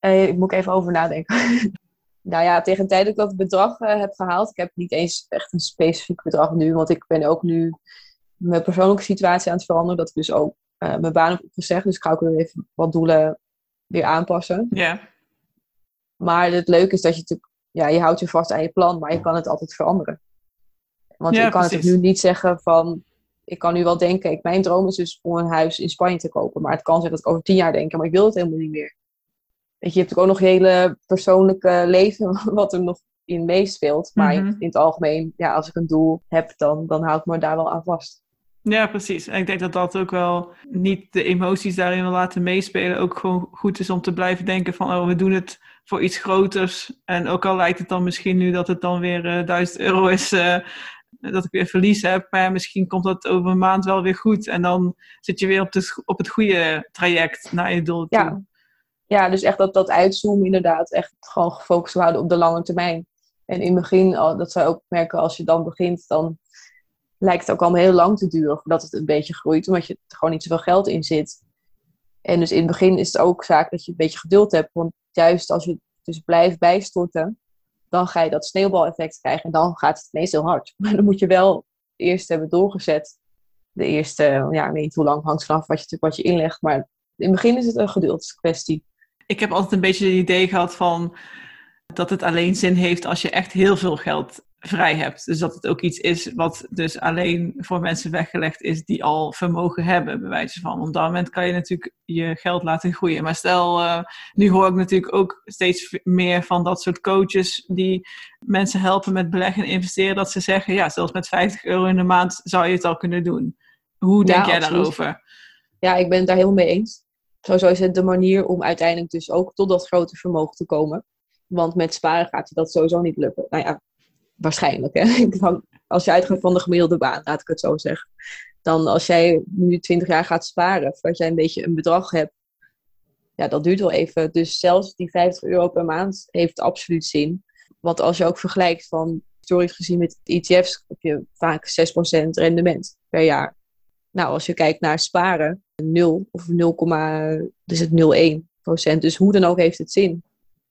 Uh, ik moet even over nadenken. nou ja, tegen de tijd dat ik dat bedrag uh, heb gehaald. Ik heb niet eens echt een specifiek bedrag nu. Want ik ben ook nu mijn persoonlijke situatie aan het veranderen. Dat ik dus ook uh, mijn baan heb opgezegd. Dus ik ga ook weer even wat doelen weer aanpassen. Ja. Maar het leuke is dat je natuurlijk, ja, je houdt je vast aan je plan, maar je kan het altijd veranderen. Want ja, ik kan het nu niet zeggen van, ik kan nu wel denken, ik, mijn droom is dus om een huis in Spanje te kopen. Maar het kan zijn dat ik over tien jaar denk, maar ik wil het helemaal niet meer. Weet je, je hebt ook nog je hele persoonlijke leven wat er nog in meespeelt. Maar mm -hmm. in het algemeen, ja, als ik een doel heb, dan, dan hou ik me daar wel aan vast. Ja, precies. En ik denk dat dat ook wel niet de emoties daarin wil laten meespelen. Ook gewoon goed is om te blijven denken van, oh, we doen het voor iets groters. En ook al lijkt het dan misschien nu dat het dan weer uh, 1000 euro is, uh, dat ik weer verlies heb. Maar misschien komt dat over een maand wel weer goed. En dan zit je weer op, de, op het goede traject naar je doel toe. Ja, ja dus echt dat, dat uitzoomen inderdaad. Echt gewoon gefocust houden op de lange termijn. En in het begin, dat zou je ook merken als je dan begint, dan lijkt het ook allemaal heel lang te duren voordat het een beetje groeit. Omdat je er gewoon niet zoveel geld in zit. En dus in het begin is het ook zaak dat je een beetje geduld hebt. Want juist als je dus blijft bijstorten, dan ga je dat sneeuwbaleffect krijgen. En dan gaat het ineens heel hard. Maar dan moet je wel eerst hebben doorgezet. De eerste, ja, ik weet niet hoe lang, hangt vanaf wat je, wat je inlegt. Maar in het begin is het een geduldskwestie. Ik heb altijd een beetje het idee gehad van dat het alleen zin heeft als je echt heel veel geld vrij hebt. Dus dat het ook iets is wat dus alleen voor mensen weggelegd is die al vermogen hebben, bij wijze van. Op dat moment kan je natuurlijk je geld laten groeien. Maar stel, uh, nu hoor ik natuurlijk ook steeds meer van dat soort coaches die mensen helpen met beleggen en investeren, dat ze zeggen, ja, zelfs met 50 euro in de maand zou je het al kunnen doen. Hoe denk jij daarover? Ja, ik ben het daar helemaal mee eens. Sowieso is het de manier om uiteindelijk dus ook tot dat grote vermogen te komen. Want met sparen gaat je dat sowieso niet lukken. Nou ja, waarschijnlijk. Hè? Als je uitgaat van de gemiddelde baan, laat ik het zo zeggen. Dan als jij nu 20 jaar gaat sparen, voordat jij een beetje een bedrag hebt, ja, dat duurt wel even. Dus zelfs die 50 euro per maand heeft absoluut zin. Want als je ook vergelijkt van historisch gezien met ETF's, heb je vaak 6% rendement per jaar. Nou, als je kijkt naar sparen, 0 of 0, dus het 0,1% Dus hoe dan ook heeft het zin.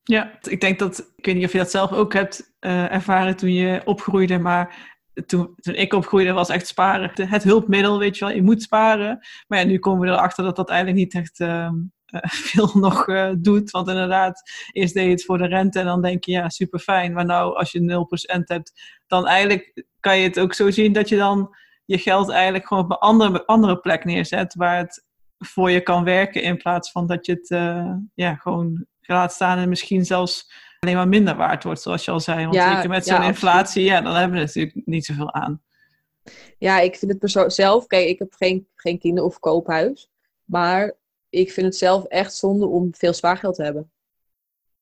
Ja, ik denk dat, ik weet niet of je dat zelf ook hebt uh, ervaren toen je opgroeide, maar toen, toen ik opgroeide was echt sparen het hulpmiddel, weet je wel. Je moet sparen. Maar nu komen we erachter dat dat eigenlijk niet echt uh, veel nog uh, doet. Want inderdaad, eerst deed je het voor de rente en dan denk je, ja, super fijn. Maar nou, als je 0% hebt, dan eigenlijk kan je het ook zo zien dat je dan je geld eigenlijk gewoon op een andere, andere plek neerzet, waar het voor je kan werken, in plaats van dat je het ja, gewoon laat staan en misschien zelfs alleen maar minder waard wordt, zoals je al zei. Want ja, zeker met zo'n ja, inflatie, ja, dan hebben we natuurlijk niet zoveel aan. Ja, ik vind het persoon zelf, kijk, ik heb geen, geen kinder- of koophuis, maar ik vind het zelf echt zonde om veel spaargeld te hebben.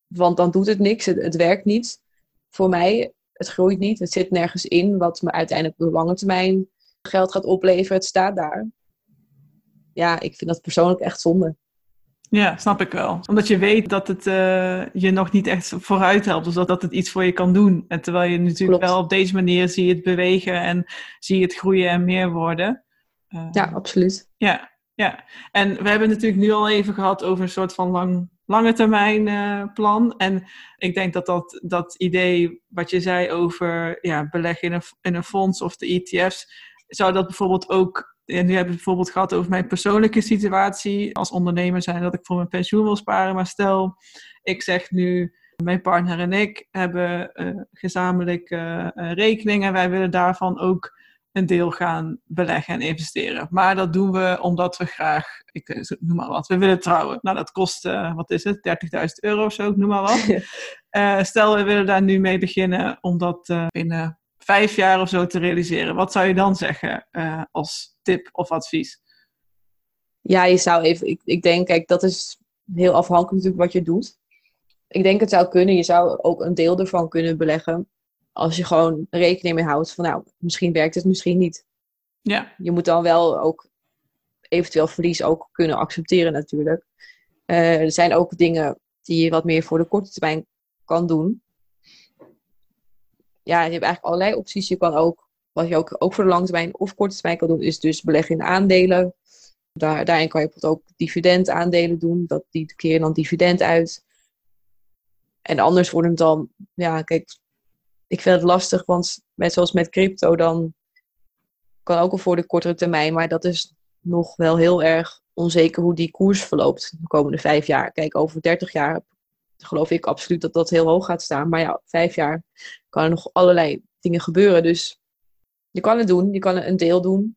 Want dan doet het niks, het, het werkt niet. Voor mij, het groeit niet, het zit nergens in wat me uiteindelijk op de lange termijn geld gaat opleveren. Het staat daar. Ja, ik vind dat persoonlijk echt zonde. Ja, snap ik wel. Omdat je weet dat het uh, je nog niet echt vooruit helpt. Dus dat, dat het iets voor je kan doen. En terwijl je natuurlijk wel op deze manier zie je het bewegen en zie je het groeien en meer worden. Uh, ja, absoluut. Ja, ja. En we hebben het natuurlijk nu al even gehad over een soort van lang, lange termijn uh, plan. En ik denk dat, dat dat idee wat je zei over ja, beleggen in een, in een fonds of de ETF's, zou dat bijvoorbeeld ook en nu hebben we bijvoorbeeld gehad over mijn persoonlijke situatie als ondernemer zijn dat ik voor mijn pensioen wil sparen. Maar stel, ik zeg nu, Mijn partner en ik hebben uh, gezamenlijk rekeningen. Wij willen daarvan ook een deel gaan beleggen en investeren. Maar dat doen we omdat we graag, ik eh, noem maar wat, we willen trouwen. Nou, dat kost, uh, wat is het, 30.000 euro of zo, noem maar wat. Uh, stel, we willen daar nu mee beginnen om dat uh, binnen vijf jaar of zo te realiseren. Wat zou je dan zeggen als tip of advies? Ja, je zou even, ik, ik denk, kijk, dat is heel afhankelijk natuurlijk wat je doet. Ik denk het zou kunnen, je zou ook een deel ervan kunnen beleggen als je gewoon rekening mee houdt van nou, misschien werkt het, misschien niet. Ja. Je moet dan wel ook eventueel verlies ook kunnen accepteren natuurlijk. Uh, er zijn ook dingen die je wat meer voor de korte termijn kan doen. Ja, je hebt eigenlijk allerlei opties. Je kan ook, wat je ook, voor de lange termijn of korte termijn kan doen, is dus beleggen in aandelen. Daar, daarin kan je ook dividendaandelen doen. Dat, die keren dan dividend uit. En anders wordt het dan, ja, kijk, ik vind het lastig, want met, zoals met crypto, dan kan ook al voor de kortere termijn, maar dat is nog wel heel erg onzeker hoe die koers verloopt de komende vijf jaar. Kijk, over 30 jaar geloof ik absoluut dat dat heel hoog gaat staan. Maar ja, vijf jaar kan er nog allerlei dingen gebeuren. Dus je kan het doen, je kan een deel doen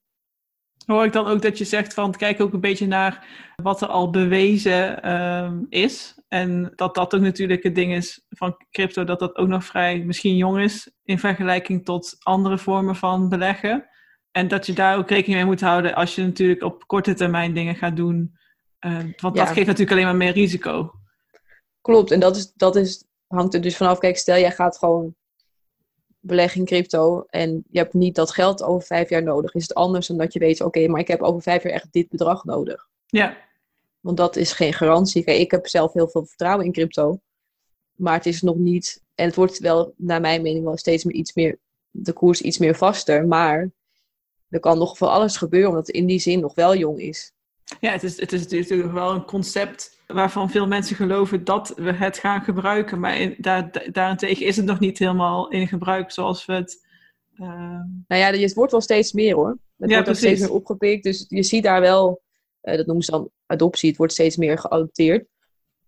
hoor ik dan ook dat je zegt van kijk ook een beetje naar wat er al bewezen ehm, is. En dat dat ook natuurlijk het ding is van crypto, dat dat ook nog vrij misschien jong is in vergelijking tot andere vormen van beleggen. En dat je daar ook rekening mee moet houden als je natuurlijk op korte termijn dingen gaat doen. Uh, want dat geeft natuurlijk alleen maar meer risico. Klopt, en dat, is, dat is, hangt er dus vanaf. Kijk, stel jij gaat gewoon beleggen in crypto en je hebt niet dat geld over vijf jaar nodig, is het anders dan dat je weet, oké, maar ik heb over vijf jaar echt dit bedrag nodig. Ja. Want dat is geen garantie. Kijk, ik heb zelf heel veel vertrouwen in crypto, maar het is nog niet, en het wordt wel, naar mijn mening, wel steeds meer iets meer, de koers iets meer vaster, maar er kan nog van alles gebeuren, omdat het in die zin nog wel jong is. Ja, het is, het is natuurlijk wel een concept waarvan veel mensen geloven dat we het gaan gebruiken. Maar in, daar, daarentegen is het nog niet helemaal in gebruik zoals we het. Uh... Nou ja, het wordt wel steeds meer hoor. Het wordt ook steeds meer opgepikt. Dus je ziet daar wel, uh, dat noemen ze dan adoptie, het wordt steeds meer geadopteerd.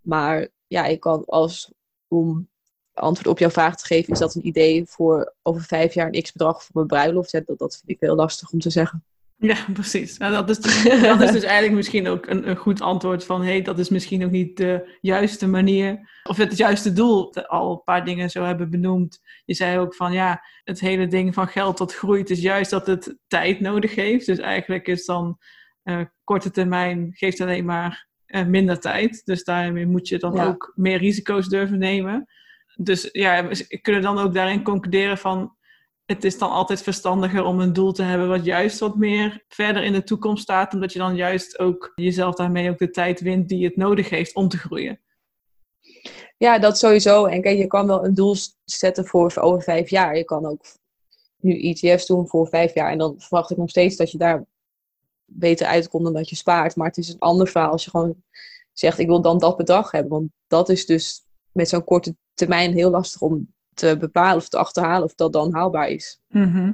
Maar ja, ik kan als om antwoord op jouw vraag te geven, is dat een idee voor over vijf jaar een x bedrag voor mijn bruiloft? Ja, dat, dat vind ik heel lastig om te zeggen. Ja, precies. Nou, dat, is dus, dat is dus eigenlijk misschien ook een, een goed antwoord van... hé, hey, dat is misschien ook niet de juiste manier... of het juiste doel. Al een paar dingen zo hebben benoemd. Je zei ook van, ja, het hele ding van geld dat groeit... is juist dat het tijd nodig heeft. Dus eigenlijk is dan uh, korte termijn... geeft alleen maar uh, minder tijd. Dus daarmee moet je dan ook meer risico's durven nemen. Dus ja, we kunnen dan ook daarin concluderen van het is dan altijd verstandiger om een doel te hebben wat juist wat meer verder in de toekomst staat, omdat je dan juist ook jezelf daarmee ook de tijd wint die het nodig heeft om te groeien. Ja, dat sowieso. En kijk, je kan wel een doel zetten voor over vijf jaar. Je kan ook nu ETF's doen voor vijf jaar. En dan verwacht ik nog steeds dat je daar beter uitkomt dan dat je spaart. Maar het is een ander verhaal als je gewoon zegt, ik wil dan dat bedrag hebben. Want dat is dus met zo'n korte termijn heel lastig om te bepalen of te achterhalen of dat dan haalbaar is. Mhm.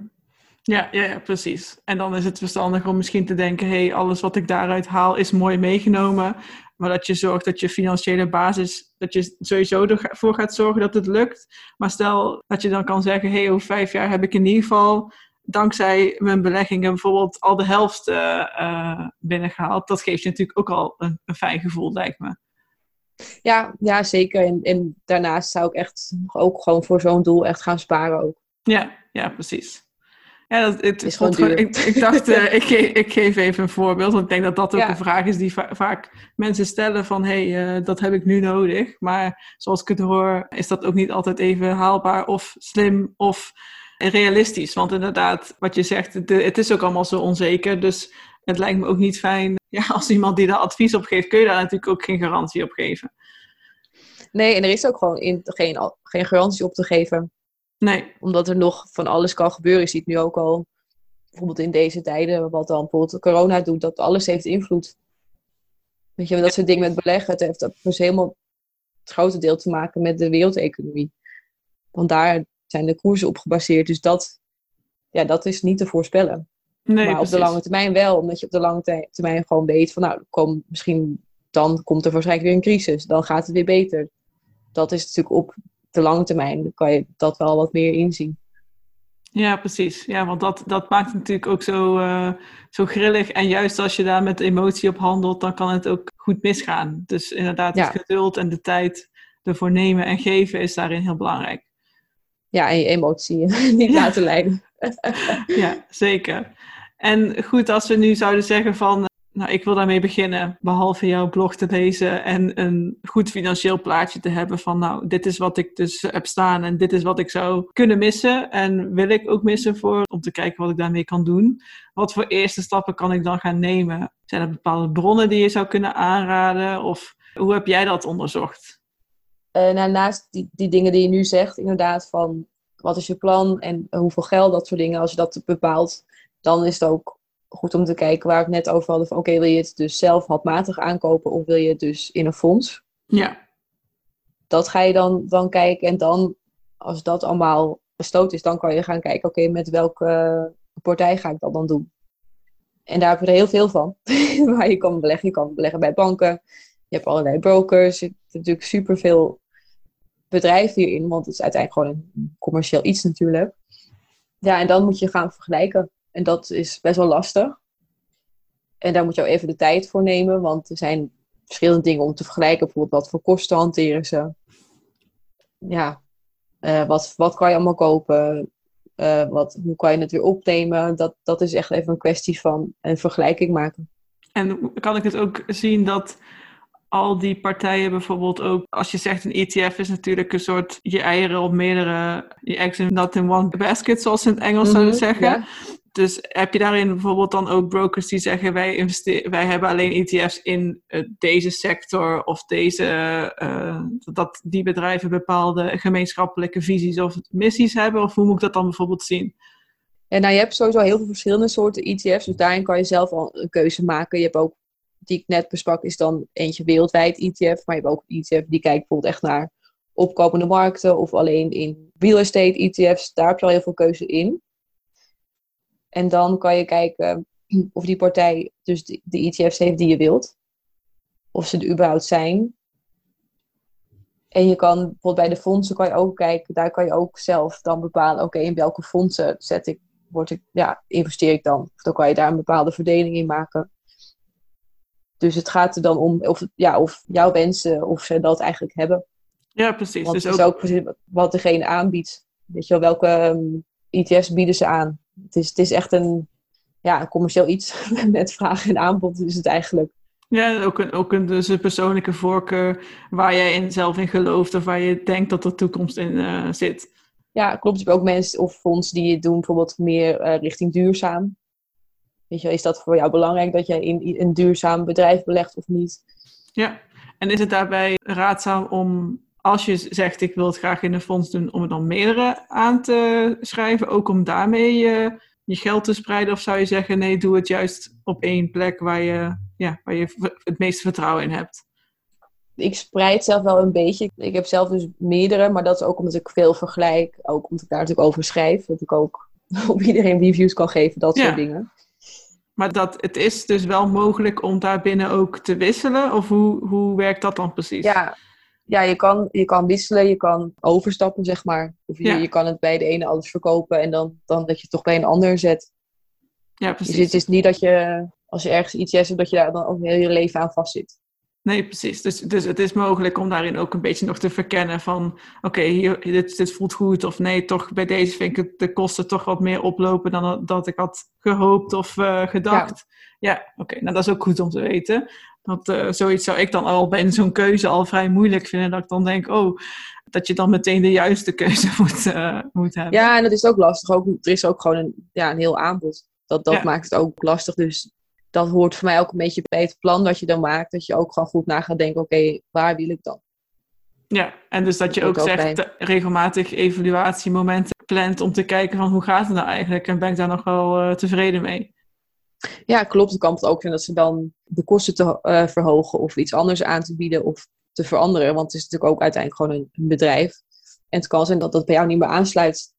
ja, ja, precies. En dan is het verstandig om misschien te denken: hey, alles wat ik daaruit haal is mooi meegenomen. Maar dat je zorgt dat je financiële basis, dat je sowieso ervoor gaat zorgen dat het lukt. Maar stel dat je dan kan zeggen: hey, over vijf jaar heb ik in ieder geval dankzij mijn beleggingen bijvoorbeeld al de helft uh, binnengehaald. Dat geeft je natuurlijk ook al een, een fijn gevoel, lijkt me. Ja, ja zeker. En, en daarnaast zou ik echt ook gewoon voor zo'n doel echt gaan sparen ook. Ja, ja precies. Ja, dat, het, is gewoon. Ik, ik dacht, uh, ik, geef, ik geef even een voorbeeld. Want ik denk dat dat ook een vraag is die vaak mensen stellen van... hé, hey, uh, dat heb ik nu nodig. Maar zoals ik het hoor, is dat ook niet altijd even haalbaar of slim of realistisch. Want inderdaad, wat je zegt, het is ook allemaal zo onzeker. Dus het lijkt me ook niet fijn ja, als iemand die daar advies op geeft, kun je daar natuurlijk ook geen garantie op geven. Nee, en er is ook gewoon in, geen, geen garantie op te geven. Nee. Omdat er nog van alles kan gebeuren. Je ziet nu ook al, bijvoorbeeld in deze tijden, wat dan bijvoorbeeld corona doet, dat alles heeft invloed. Weet je, dat soort dingen met beleggen, het heeft dus helemaal het grote deel te maken met de wereldeconomie. Want daar zijn de koersen op gebaseerd. Dus dat, ja, dat is niet te voorspellen. Nee, maar op de lange termijn wel, omdat je op de lange termijn gewoon weet van nou, kom, misschien dan komt er waarschijnlijk weer een crisis, dan gaat het weer beter. dat is natuurlijk op de lange termijn, dan kan je dat wel wat meer inzien. Ja, precies. Ja, want dat, dat maakt het natuurlijk ook zo, uh, zo grillig. En juist als je daar met emotie op handelt, dan kan het ook goed misgaan. Dus inderdaad, het geduld en de tijd ervoor nemen en geven is daarin heel belangrijk. Ja, en je emotie niet laten leiden. ja, zeker. En goed, als we nu zouden zeggen van, nou, ik wil daarmee beginnen, behalve jouw blog te lezen en een goed financieel plaatje te hebben van, nou, dit is wat ik dus heb staan en dit is wat ik zou kunnen missen en wil ik ook missen voor, om te kijken wat ik daarmee kan doen. Wat voor eerste stappen kan ik dan gaan nemen? Zijn er bepaalde bronnen die je zou kunnen aanraden of hoe heb jij dat onderzocht? Uh, naast die, die dingen die je nu zegt, inderdaad, van wat is je plan en hoeveel geld, dat soort dingen, als je dat bepaalt, dan is het ook goed om te kijken waar we het net over hadden. Van oké, wil je het dus zelf handmatig aankopen of wil je het dus in een fonds? Ja. Dat ga je dan, dan kijken. En dan, als dat allemaal besloten is, dan kan je gaan kijken, oké, met welke partij ga ik dat dan doen? En daar heb je er heel veel van. waar je kan beleggen. Je kan beleggen bij banken. Je hebt allerlei brokers. Je hebt natuurlijk superveel bedrijven hierin. Want het is uiteindelijk gewoon een commercieel iets natuurlijk. Ja, en dan moet je gaan vergelijken. En dat is best wel lastig. En daar moet je ook even de tijd voor nemen, want er zijn verschillende dingen om te vergelijken. Bijvoorbeeld wat voor kosten hanteren ze. Ja, uh, wat, wat kan je allemaal kopen? Uh, wat, hoe kan je het weer opnemen? Dat, dat is echt even een kwestie van een vergelijking maken. En kan ik het ook zien dat al die partijen bijvoorbeeld ook, als je zegt een ETF is natuurlijk een soort je eieren op meerdere, je eggs in not in one basket, zoals ze in het Engels zouden mhm, zeggen. Dus heb je daarin bijvoorbeeld dan ook brokers die zeggen wij, wij hebben alleen ETF's in uh, deze sector of deze, uh, dat die bedrijven bepaalde gemeenschappelijke visies of missies hebben? Of hoe moet ik dat dan bijvoorbeeld zien? Ja, nou, je hebt sowieso heel veel verschillende soorten ETF's, dus daarin kan je zelf al een keuze maken. Je hebt ook, die ik net besprak, is dan eentje wereldwijd ETF, maar je hebt ook een ETF die kijkt bijvoorbeeld echt naar opkomende markten of alleen in real estate ETF's. Daar heb je al heel veel keuze in. En dan kan je kijken of die partij dus de, de ETF's heeft die je wilt. Of ze er überhaupt zijn. En je kan bijvoorbeeld bij de fondsen kan je ook kijken, daar kan je ook zelf dan bepalen, oké, in welke fondsen zet ik, word ik, ja, investeer ik dan? Of dan kan je daar een bepaalde verdeling in maken. Dus het gaat er dan om of, ja, of jouw wensen, of ze dat eigenlijk hebben. Ja, precies. Want dus het is ook, ook wat degene aanbiedt. Weet je wel, welke um, ehm, ETF's bieden ze aan? Het is, het is echt een, ja, een commercieel iets met vraag en aanbod is het eigenlijk. Ja, ook een, ook een, dus een persoonlijke voorkeur waar jij in, zelf in gelooft of waar je denkt dat er toekomst in uh, zit. Ja, klopt. Je hebt ook mensen of fondsen die het doen bijvoorbeeld meer uh, richting duurzaam. Weet je, is dat voor jou belangrijk dat jij in een duurzaam bedrijf belegt of niet? Ja, en is het daarbij raadzaam om als je zegt ik wil het graag in een fonds doen, om er dan meerdere aan te schrijven, ook om daarmee uh, je geld te spreiden? Of zou je zeggen nee, doe het juist op één plek waar je, ja, waar je het meeste vertrouwen in hebt? Ik spreid zelf wel een beetje. Ik heb zelf dus meerdere, maar dat is ook omdat ik veel vergelijk. Ook omdat ik daar natuurlijk over schrijf. Dat ik ook op iedereen reviews kan geven, dat soort dingen. Maar dat, het is dus wel mogelijk om daar binnen ook te wisselen? Of hoe, hoe werkt dat dan precies? Ja, ja, je kan, je kan wisselen, je kan overstappen, zeg maar. Of je, je kan het bij de ene alles verkopen en dan, dan dat je het toch bij een ander zet. Ja, precies. Dus het is niet dat je, als je ergens iets hebt, dat je daar dan ook heel je leven aan vastzit. Nee, precies. Dus, dus het is mogelijk om daarin ook een beetje nog te verkennen van... oké, hier dit, dit voelt goed of nee, toch bij deze vind ik de kosten toch wat meer oplopen... dan dat ik had gehoopt of uh, gedacht. Ja, ja oké. Nou, dat is ook goed om te weten. Dat, uh, zoiets zou ik dan al bij zo'n keuze al vrij moeilijk vinden. Dat ik dan denk, oh, dat je dan meteen de juiste keuze moet, uh, moet hebben. Ja, en dat is ook lastig. Ook, er is ook gewoon een, ja, een heel aanbod. Dat, dat maakt het ook lastig. Dus dat hoort voor mij ook een beetje bij het plan dat je dan maakt. Dat je ook gewoon goed na gaat denken, oké, waar wil ik dan? Ja, en dus dat je ook, zegt, regelmatig evaluatiemomenten plant om te kijken van hoe gaat het nou eigenlijk? En ben ik daar nog wel uh, tevreden mee? Ja, klopt. Het kan ook zijn dat ze dan de kosten te uh, verhogen of iets anders aan te bieden of te veranderen. Want het is natuurlijk ook uiteindelijk gewoon een, een bedrijf. En het kan zijn dat dat bij jou niet meer aansluit.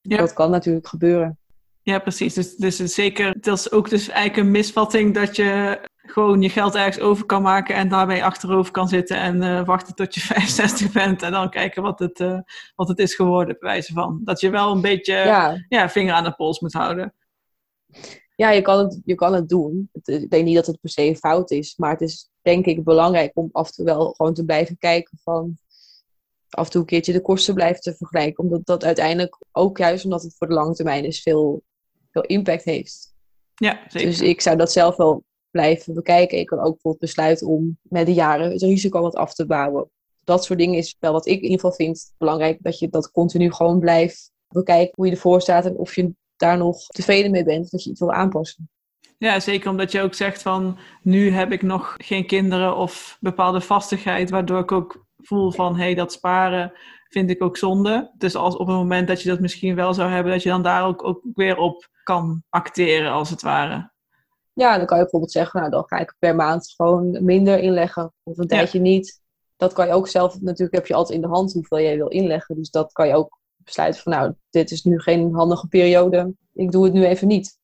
Ja. Dat kan natuurlijk gebeuren. Ja, precies. Dus, dus zeker, dat is ook dus eigenlijk een misvatting dat je gewoon je geld ergens over kan maken en daarbij achterover kan zitten en uh, wachten tot je 65 bent en dan kijken wat het, uh, wat het is geworden, bij wijze van. Dat je wel een beetje ja. ja. vinger aan de pols moet houden. Ja, je kan het, je kan het doen. Ik denk niet dat het per se fout is, maar het is denk ik belangrijk om af en toe wel gewoon te blijven kijken van af en toe een keertje de kosten blijven te vergelijken. Omdat dat uiteindelijk ook juist omdat het voor de lange termijn is veel, veel impact heeft. Ja, zeker. Dus ik zou dat zelf wel blijven bekijken. Ik kan ook bijvoorbeeld besluiten om met de jaren het risico wat af te bouwen. Dat soort dingen is wel wat ik in ieder geval vind belangrijk. Dat je dat continu gewoon blijft bekijken hoe je ervoor staat en of je daar nog tevreden mee bent. Dat je iets wil aanpassen. Ja, zeker omdat je ook zegt van nu heb ik nog geen kinderen of bepaalde vastigheid, waardoor ik ook voel van hé, hey, dat sparen vind ik ook zonde. Dus als op het moment dat je dat misschien wel zou hebben, dat je dan daar ook, ook weer op kan acteren als het ware. Ja, dan kan je bijvoorbeeld zeggen, nou dan ga ik per maand gewoon minder inleggen of een tijdje niet. Dat kan je ook zelf, natuurlijk heb je altijd in de hand hoeveel jij wil inleggen. Dus dat kan je ook besluiten van nou, dit is nu geen handige periode. Ik doe het nu even niet.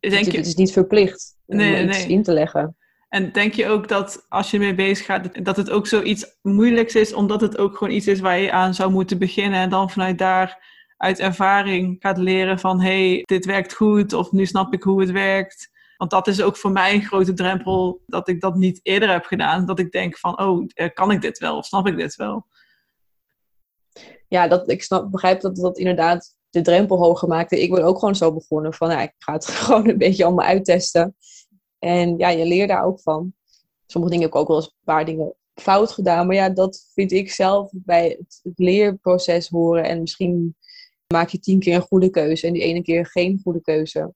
Denk je... Het is niet verplicht om nee, iets nee. in te leggen. En denk je ook dat als je ermee bezig gaat, dat het ook zoiets moeilijks is, omdat het ook gewoon iets is waar je aan zou moeten beginnen en dan vanuit daar uit ervaring gaat leren van hé, hey, dit werkt goed of nu snap ik hoe het werkt. Want dat is ook voor mij een grote drempel dat ik dat niet eerder heb gedaan. Dat ik denk van, oh, eh, kan ik dit wel of snap ik dit wel? Ja, dat, ik snap, begrijp dat dat inderdaad de drempel hoger maakte. Ik ben ook gewoon zo begonnen van, nou, ik ga het gewoon een beetje allemaal uittesten. En ja, je leert daar ook van. Sommige dingen heb ik ook wel eens een paar dingen fout gedaan. Maar ja, dat vind ik zelf bij het, het leerproces horen. En misschien maak je tien keer een goede keuze en die ene keer geen goede keuze.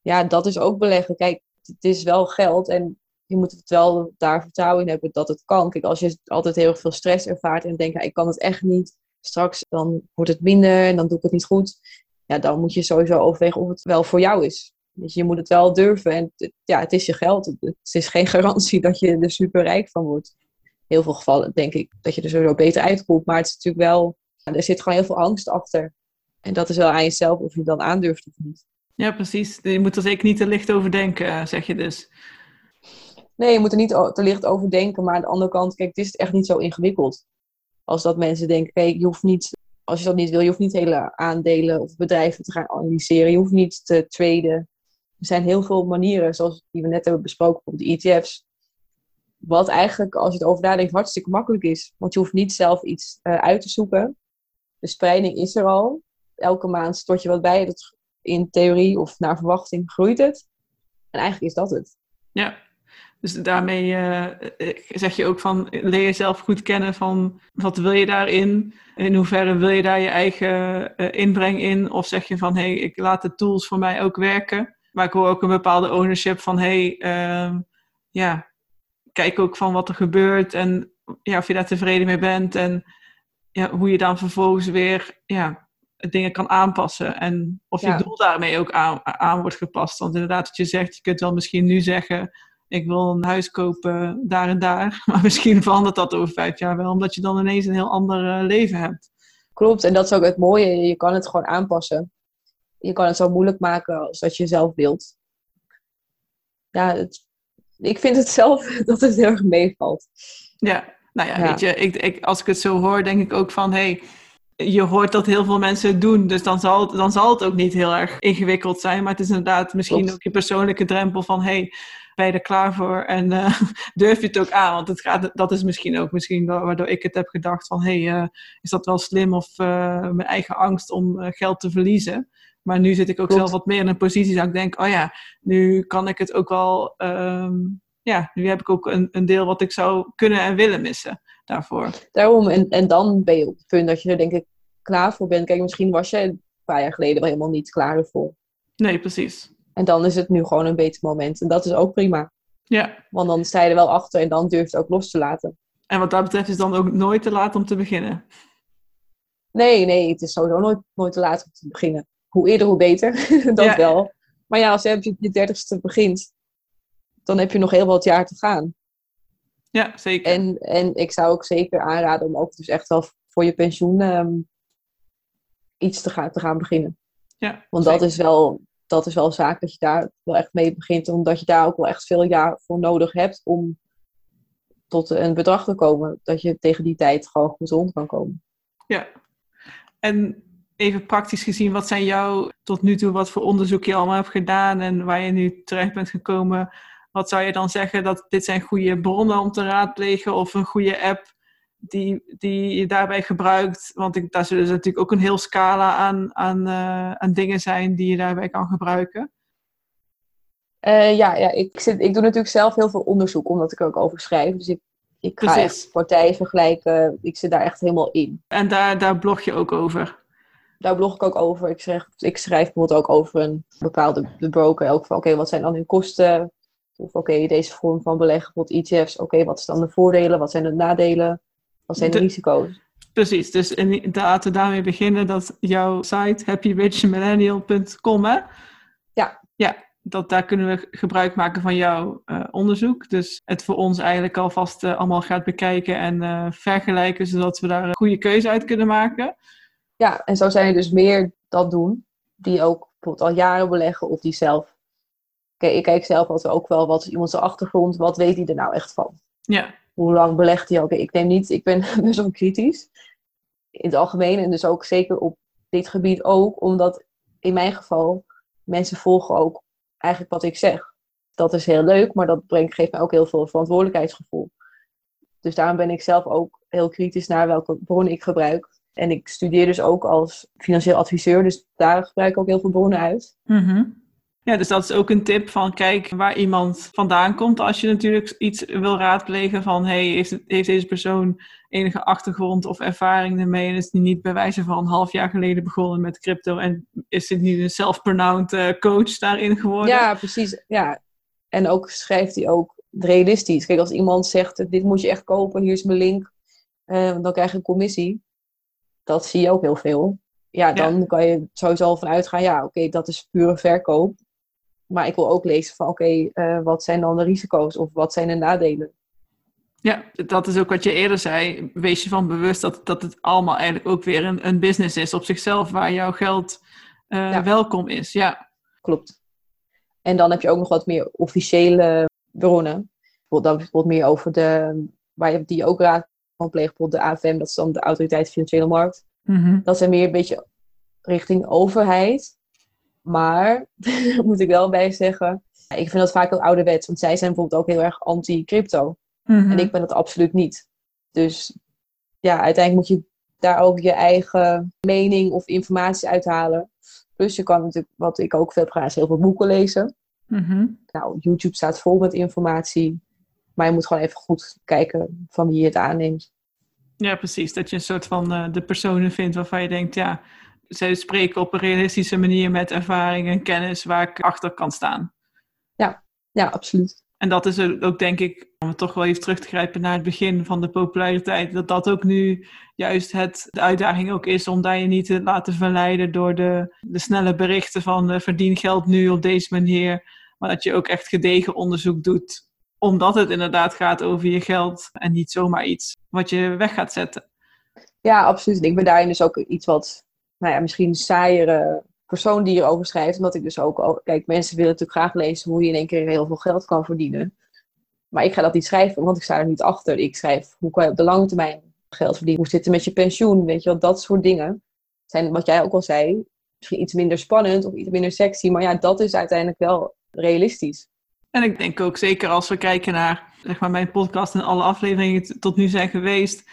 Ja, dat is ook beleggen. Kijk, het is wel geld en je moet het wel daar vertrouwen in hebben dat het kan. Kijk, als je altijd heel veel stress ervaart en denkt, ik kan het echt niet, straks dan wordt het minder en dan doe ik het niet goed. Ja, dan moet je sowieso overwegen of het wel voor jou is. Dus je moet het wel durven. En het, ja, het is je geld. Het is geen garantie dat je er super rijk van wordt. In heel veel gevallen denk ik dat je er sowieso beter uitkomt. Maar het is natuurlijk wel, er zit gewoon heel veel angst achter. En dat is wel aan jezelf of je dan aandurft of niet. Ja, precies. Je moet er zeker niet te licht over denken, eh, zeg je dus. Nee, je moet er niet te licht over denken. Maar aan de andere kant, kijk, het is echt niet zo ingewikkeld. Als dat mensen denken, kijk, je hoeft niet, als je dat niet wil, je hoeft niet hele aandelen of bedrijven te gaan analyseren. Je hoeft niet te traden. Er zijn heel veel manieren, zoals die we net hebben besproken, op de ETF's. Wat eigenlijk, als je het over nadenkt, hartstikke makkelijk is. Want je hoeft niet zelf iets uh, uit te zoeken. De spreiding is er al. Elke maand stort je wat bij. Dat in theorie of naar verwachting groeit het. En eigenlijk is dat het. Ja, dus daarmee uh, zeg je ook van leer jezelf goed kennen van wat wil je daarin? In hoeverre wil je daar je eigen uh, inbreng in? Of zeg je van hé, hey, ik laat de tools voor mij ook werken. Maar ik hoor ook een bepaalde ownership van hé, hey, uh, ja, kijk ook van wat er gebeurt en ja, of je daar tevreden mee bent. En ja, hoe je dan vervolgens weer ja, dingen kan aanpassen. En of je doel daarmee ook aan, aan wordt gepast. Want inderdaad, wat je zegt, je kunt wel misschien nu zeggen ik wil een huis kopen daar en daar. Maar misschien verandert dat over vijf jaar wel, omdat je dan ineens een heel ander eh, leven hebt. Klopt, en dat is ook het mooie. Je kan het gewoon aanpassen. Je kan het zo moeilijk maken als dat je zelf wilt. Ja, het, ik vind het zelf dat het heel erg meevalt. Ja, nou ja, weet je, ik, ik, als ik het zo hoor, denk ik ook van... Hey, je hoort dat heel veel mensen het doen, dus dan zal, het, dan zal het ook niet heel erg ingewikkeld zijn. Maar het is inderdaad misschien ook je persoonlijke drempel van... Hey, ben je er klaar voor en uh, durf je het ook aan? Want het gaat, dat is misschien ook misschien waardoor ik het heb gedacht van... hé, hey, uh, is dat wel slim of uh, mijn eigen angst om geld te verliezen? Maar nu zit ik ook zelf wat meer in een positie dat ik denk... oh ja, nu kan ik het ook wel... Um, ja, nu heb ik ook een, een deel wat ik zou kunnen en willen missen daarvoor. Daarom, en, en dan ben je op het punt dat je er denk ik klaar voor bent. Kijk, misschien was je een paar jaar geleden wel helemaal niet klaar ervoor. Nee, precies. En dan is het nu gewoon een beter moment. En dat is ook prima. Ja. Want dan sta je er wel achter en dan durf je het ook los te laten. En wat dat betreft is dan ook nooit te laat om te beginnen? Nee, nee, het is sowieso nooit, nooit te laat om te beginnen. Hoe eerder, hoe beter. dat wel. Maar ja, als je op je dertigste begint, dan heb je nog heel wat jaar te gaan. Ja, zeker. En, en ik zou ook zeker aanraden om ook dus echt wel voor je pensioen um, iets te gaan, te gaan beginnen. Ja, Want dat is wel dat is wel een zaak dat je daar wel echt mee begint. Omdat je daar ook wel echt veel jaar voor nodig hebt om tot een bedrag te komen. Dat je tegen die tijd gewoon goed rond kan komen. Ja. En even praktisch gezien, wat zijn jouw tot nu toe, wat voor onderzoek je allemaal hebt gedaan en waar je nu terecht bent gekomen? Wat zou je dan zeggen dat dit zijn goede bronnen om te raadplegen of een goede app die, die je daarbij gebruikt? Want ik, daar zullen natuurlijk ook een heel scala aan, aan, uh, aan dingen zijn die je daarbij kan gebruiken. Uh, ja, ja ik, zit, ik doe natuurlijk zelf heel veel onderzoek, omdat ik er ook over schrijf. Dus ik, ik ga echt partijen vergelijken. Ik zit daar echt helemaal in. En daar, daar blog je ook over? Daar blog ik ook over. Ik, zeg, ik schrijf bijvoorbeeld ook over een bepaalde de broker. Ook van, oké, wat zijn dan hun kosten? Of oké, deze vorm van beleggen, bijvoorbeeld ETF's. Oké, wat zijn dan de voordelen? Wat zijn de nadelen? Wat zijn de, risico's? Precies, dus laten we daarmee beginnen dat jouw site happyrichmillennial.com hè? Ja. Ja, dat, daar kunnen we gebruik maken van jouw uh, onderzoek. Dus het voor ons eigenlijk alvast uh, allemaal gaat bekijken en uh, vergelijken, zodat we daar een goede keuze uit kunnen maken. Ja, en zo zijn er dus meer dat doen, die ook bijvoorbeeld al jaren beleggen of die zelf. Kijk, ik kijk zelf altijd ook wel wat is iemands achtergrond, wat weet hij er nou echt van? Ja. Hoe lang belegt hij ook? Ik neem niet, ik ben best wel kritisch in het algemeen en dus ook zeker op dit gebied ook, omdat in mijn geval mensen volgen ook eigenlijk wat ik zeg. Dat is heel leuk, maar dat brengt, geeft mij ook heel veel verantwoordelijkheidsgevoel. Dus daarom ben ik zelf ook heel kritisch naar welke bronnen ik gebruik. En ik studeer dus ook als financieel adviseur, dus daar gebruik ik ook heel veel bronnen uit. Mm Ja, dus dat is ook een tip van kijk waar iemand vandaan komt. Als je natuurlijk iets wil raadplegen van hey, heeft, heeft deze persoon enige achtergrond of ervaring ermee en is die niet bij wijze van een half jaar geleden begonnen met crypto en is dit nu een self-pronounced uh, coach daarin geworden? Ja, precies. Ja. En ook schrijft hij ook realistisch. Kijk, als iemand zegt dit moet je echt kopen, hier is mijn link, uh, dan krijg je een commissie dat zie je ook heel veel. Ja, dan kan je sowieso al vanuit gaan, ja, oké, dat is pure verkoop. Maar ik wil ook lezen van, oké, uh, wat zijn dan de risico's of wat zijn de nadelen? Ja, dat is ook wat je eerder zei. Wees je van bewust dat, dat het allemaal eigenlijk ook weer een, een business is op zichzelf, waar jouw geld uh, ja. welkom is. Ja, klopt. En dan heb je ook nog wat meer officiële bronnen. Dan bijvoorbeeld meer over de, waar je die ook raad van pleegt, bijvoorbeeld de AFM, dat is dan de Autoriteit Financiële Markt. Mm-hmm. Dat zijn meer een beetje richting overheid. Maar, moet ik wel bij zeggen, ik vind dat vaak heel ouderwets, want zij zijn bijvoorbeeld ook heel erg anti-crypto. En ik ben dat absoluut niet. Dus ja, uiteindelijk moet je daar ook je eigen mening of informatie uithalen. Plus je kan natuurlijk, wat ik ook veel is heel veel boeken lezen. Mm-hmm. Nou, YouTube staat vol met informatie. Maar je moet gewoon even goed kijken van wie je het aanneemt. Ja, precies. Dat je een soort van uh, de personen vindt waarvan je denkt, ja, zij spreken op een realistische manier met ervaring en kennis waar ik achter kan staan. Ja, ja, absoluut. En dat is ook, denk ik, om toch wel even terug te grijpen naar het begin van de populariteit, dat dat ook nu juist het, de uitdaging ook is om daar je niet te laten verleiden door de, de snelle berichten van uh, verdien geld nu op deze manier, maar dat je ook echt gedegen onderzoek doet omdat het inderdaad gaat over je geld en niet zomaar iets wat je weg gaat zetten. Ja, absoluut. Ik ben daarin dus ook iets wat, nou ja, misschien saaiere persoon die erover schrijft. Omdat ik dus ook, kijk, mensen willen natuurlijk graag lezen hoe je in één keer heel veel geld kan verdienen. Maar ik ga dat niet schrijven, want ik sta er niet achter. Ik schrijf, hoe kan je op de lange termijn geld verdienen? Hoe zit het met je pensioen? Weet je wel, dat soort dingen. Zijn, wat jij ook al zei, misschien iets minder spannend of iets minder sexy. Maar ja, dat is uiteindelijk wel realistisch. En ik denk ook zeker als we kijken naar zeg maar, mijn podcast en alle afleveringen tot nu zijn geweest.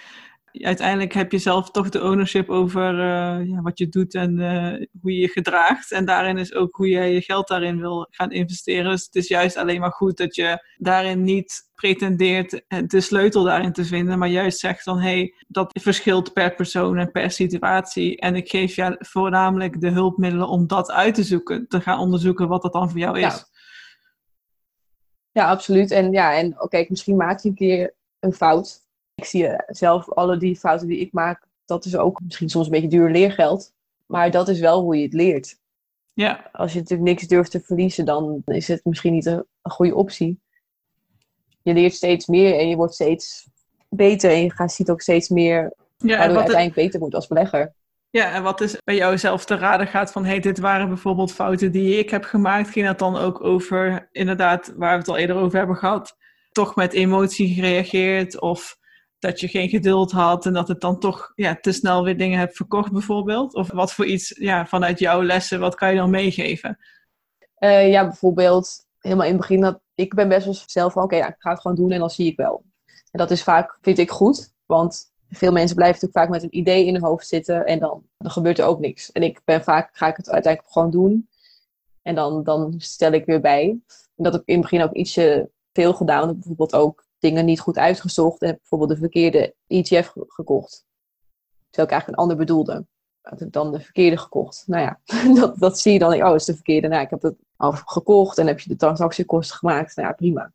Uiteindelijk heb je zelf toch de ownership over uh, ja, wat je doet en uh, hoe je je gedraagt. En daarin is ook hoe jij je geld daarin wil gaan investeren. Dus het is juist alleen maar goed dat je daarin niet pretendeert de sleutel daarin te vinden. Maar juist zegt van hé, hey, dat verschilt per persoon en per situatie. En ik geef jou voornamelijk de hulpmiddelen om dat uit te zoeken. Te gaan onderzoeken wat dat dan voor jou is. Ja. Ja, absoluut. En ja, en oké, okay, misschien maak je een keer een fout. Ik zie zelf alle die fouten die ik maak, dat is ook misschien soms een beetje duur leergeld. Maar dat is wel hoe je het leert. Ja. Als je natuurlijk niks durft te verliezen, dan is het misschien niet een, een goede optie. Je leert steeds meer en je wordt steeds beter en je gaat, ziet ook steeds meer ja, waardoor je uiteindelijk beter wordt als belegger. Ja, en wat is bij jou zelf te raden gaat van, hey, dit waren bijvoorbeeld fouten die ik heb gemaakt, ging dat dan ook over, inderdaad, waar we het al eerder over hebben gehad, toch met emotie gereageerd of dat je geen geduld had en dat het dan toch ja, te snel weer dingen hebt verkocht bijvoorbeeld? Of wat voor iets ja, vanuit jouw lessen, wat kan je dan meegeven? Uh, ja, bijvoorbeeld helemaal in het begin dat ik ben best wel zelf van oké, ja, ik ga het gewoon doen en dan zie ik wel. En dat is vaak, vind ik goed, want veel mensen blijven natuurlijk vaak met een idee in hun hoofd zitten en dan, dan gebeurt er ook niks. En ik ben vaak, ga ik het uiteindelijk gewoon doen en dan, dan stel ik weer bij. En dat ik in het begin ook ietsje veel gedaan. Bijvoorbeeld ook dingen niet goed uitgezocht en bijvoorbeeld de verkeerde ETF gekocht. Terwijl ik eigenlijk een ander bedoelde. Dan de verkeerde gekocht. Nou ja, dat, dat zie je dan. Oh, is de verkeerde. Nou, ik heb het al gekocht en heb je de transactiekosten gemaakt. Nou ja, prima.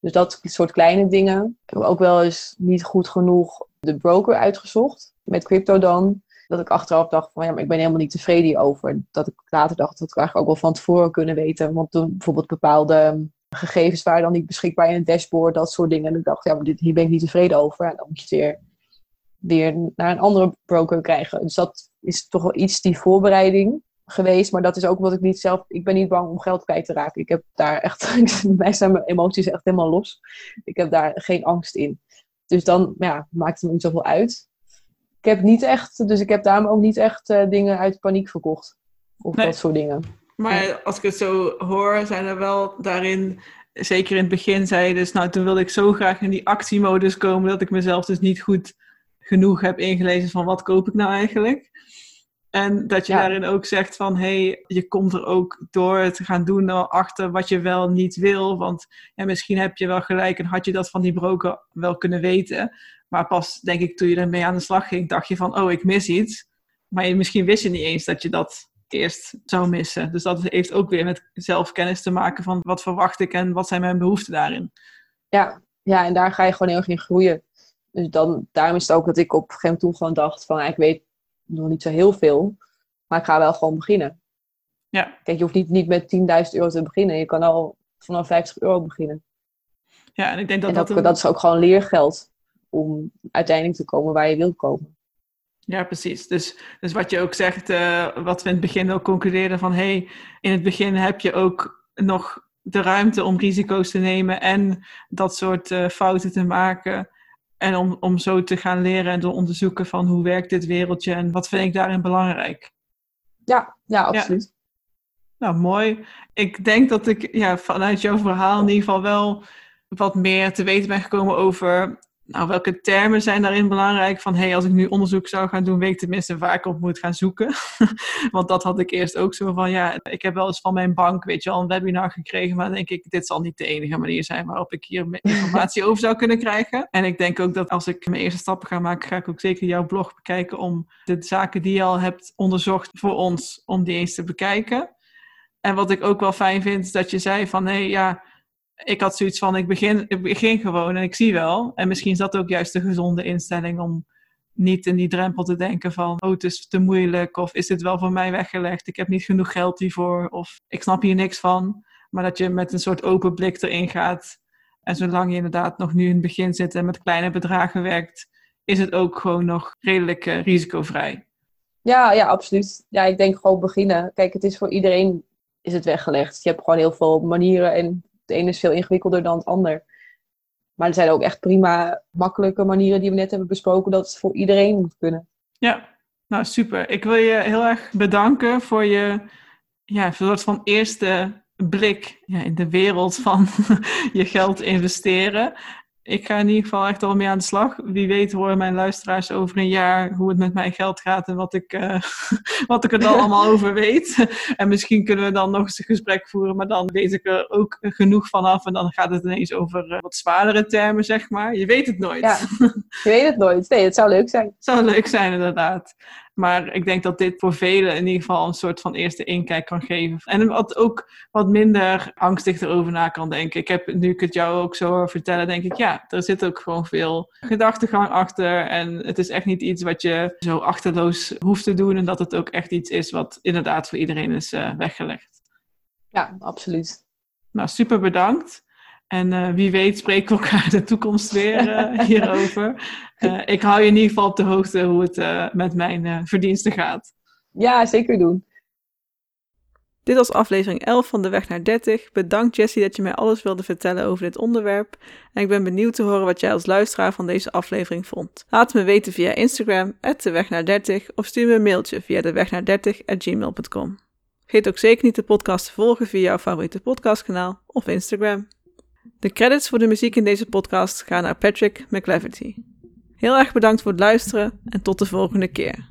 Dus dat soort kleine dingen. Ook wel eens niet goed genoeg de broker uitgezocht. Met crypto dan. Dat ik achteraf dacht van ja, maar ik ben helemaal niet tevreden hierover. Dat ik later dacht dat ik eigenlijk ook wel van tevoren kunnen weten. Want toen bijvoorbeeld bepaalde gegevens waren dan niet beschikbaar in het dashboard, dat soort dingen. En ik dacht, ja, maar dit, hier ben ik niet tevreden over. En dan moet je het weer, weer naar een andere broker krijgen. Dus dat is toch wel iets die voorbereiding geweest. Maar dat is ook wat ik niet zelf... Ik ben niet bang om geld kwijt te raken. Ik heb daar echt... mij zijn mijn emoties echt helemaal los. Ik heb daar geen angst in. Dus dan ja, maakt het me niet zoveel uit. Ik heb niet echt... Dus ik heb daarom ook niet echt uh, dingen uit paniek verkocht. Of dat soort dingen. Maar als ik het zo hoor, zijn er wel daarin, zeker in het begin zei je dus, nou toen wilde ik zo graag in die actiemodus komen dat ik mezelf dus niet goed genoeg heb ingelezen van wat koop ik nou eigenlijk. En dat je daarin ook zegt van, hé, hey, je komt er ook door te gaan doen achter wat je wel niet wil. Want ja, misschien heb je wel gelijk en had je dat van die broker wel kunnen weten. Maar pas, denk ik, toen je ermee aan de slag ging, dacht je van, oh, ik mis iets. Maar misschien wist je niet eens dat je dat eerst zou missen. Dus dat heeft ook weer met zelfkennis te maken van wat verwacht ik en wat zijn mijn behoeften daarin. Ja, ja en daar ga je gewoon heel erg in groeien. Dus dan, daarom is het ook dat ik op een gegeven moment toen gewoon dacht van, ik weet nog niet zo heel veel, maar ik ga wel gewoon beginnen. Ja. Kijk, je hoeft niet, niet met 10.000 euro te beginnen. Je kan al vanaf 50 euro beginnen. Ja, en ik denk dat en dat, dat, dat is ook gewoon leergeld om uiteindelijk te komen waar je wilt komen. Ja, precies. Dus, dus wat je ook zegt, uh, wat we in het begin ook concludeerden van hey, in het begin heb je ook nog de ruimte om risico's te nemen en dat soort uh, fouten te maken. En om, om zo te gaan leren en te onderzoeken van hoe werkt dit wereldje en wat vind ik daarin belangrijk. Ja, ja, absoluut. Nou, mooi. Ik denk dat ik ja, vanuit jouw verhaal in ieder geval wel wat meer te weten ben gekomen over nou, welke termen zijn daarin belangrijk? Van hey, als ik nu onderzoek zou gaan doen, weet ik tenminste waar ik op moet gaan zoeken. Want dat had ik eerst ook zo van, ja, ik heb wel eens van mijn bank, weet je wel, een webinar gekregen, maar denk ik, dit zal niet de enige manier zijn waarop ik hier informatie over zou kunnen krijgen. En ik denk ook dat als ik mijn eerste stappen ga maken, ga ik ook zeker jouw blog bekijken om de zaken die je al hebt onderzocht voor ons, om die eens te bekijken. En wat ik ook wel fijn vind, is dat je zei van, hé, hey, ja, ik had zoiets van, ik begin, ik begin gewoon en ik zie wel. En misschien is dat ook juist de gezonde instelling om niet in die drempel te denken van, oh, het is te moeilijk, of is dit wel voor mij weggelegd, ik heb niet genoeg geld hiervoor, of ik snap hier niks van. Maar dat je met een soort open blik erin gaat. En zolang je inderdaad nog nu in het begin zit en met kleine bedragen werkt, is het ook gewoon nog redelijk uh, risicovrij. Ja, ja, absoluut. Ja, ik denk gewoon beginnen. Kijk, het is voor iedereen is het weggelegd. Je hebt gewoon heel veel manieren en de ene is veel ingewikkelder dan het ander. Maar er zijn ook echt prima, makkelijke manieren die we net hebben besproken, dat het voor iedereen moet kunnen. Ja, nou super. Ik wil je heel erg bedanken voor je ja, soort van eerste blik ja, in de wereld van je geld investeren ik ga in ieder geval echt al mee aan de slag. Wie weet horen mijn luisteraars over een jaar hoe het met mijn geld gaat en wat ik, uh, wat ik er dan allemaal over weet. En misschien kunnen we dan nog eens een gesprek voeren, maar dan weet ik er ook genoeg vanaf. En dan gaat het ineens over uh, wat zwaardere termen, zeg maar. Je weet het nooit. Ja, je weet het nooit. Nee, het zou leuk zijn. Het zou leuk zijn, inderdaad. Maar ik denk dat dit voor velen in ieder geval een soort van eerste inkijk kan geven. En wat ook wat minder angstig erover na kan denken. Ik heb, nu ik het jou ook zo vertellen, denk ik, ja, er zit ook gewoon veel gedachtegang achter. En het is echt niet iets wat je zo achterloos hoeft te doen. En dat het ook echt iets is wat inderdaad voor iedereen is uh, weggelegd. Ja, absoluut. Nou, super bedankt. En uh, wie weet spreken we elkaar de toekomst weer uh, hierover. Uh, ik hou je in ieder geval op de hoogte hoe het met mijn verdiensten gaat. Ja, zeker doen. Dit was aflevering 11 van De Weg naar 30. Bedankt Jessie dat je mij alles wilde vertellen over dit onderwerp. En ik ben benieuwd te horen wat jij als luisteraar van deze aflevering vond. Laat me weten via Instagram, de weg naar 30, of stuur me een mailtje via de weg naar 30 gmail.com. Vergeet ook zeker niet de podcast te volgen via jouw favoriete podcastkanaal of Instagram. De credits voor de muziek in deze podcast gaan naar Patrick McLeverty. Heel erg bedankt voor het luisteren en tot de volgende keer.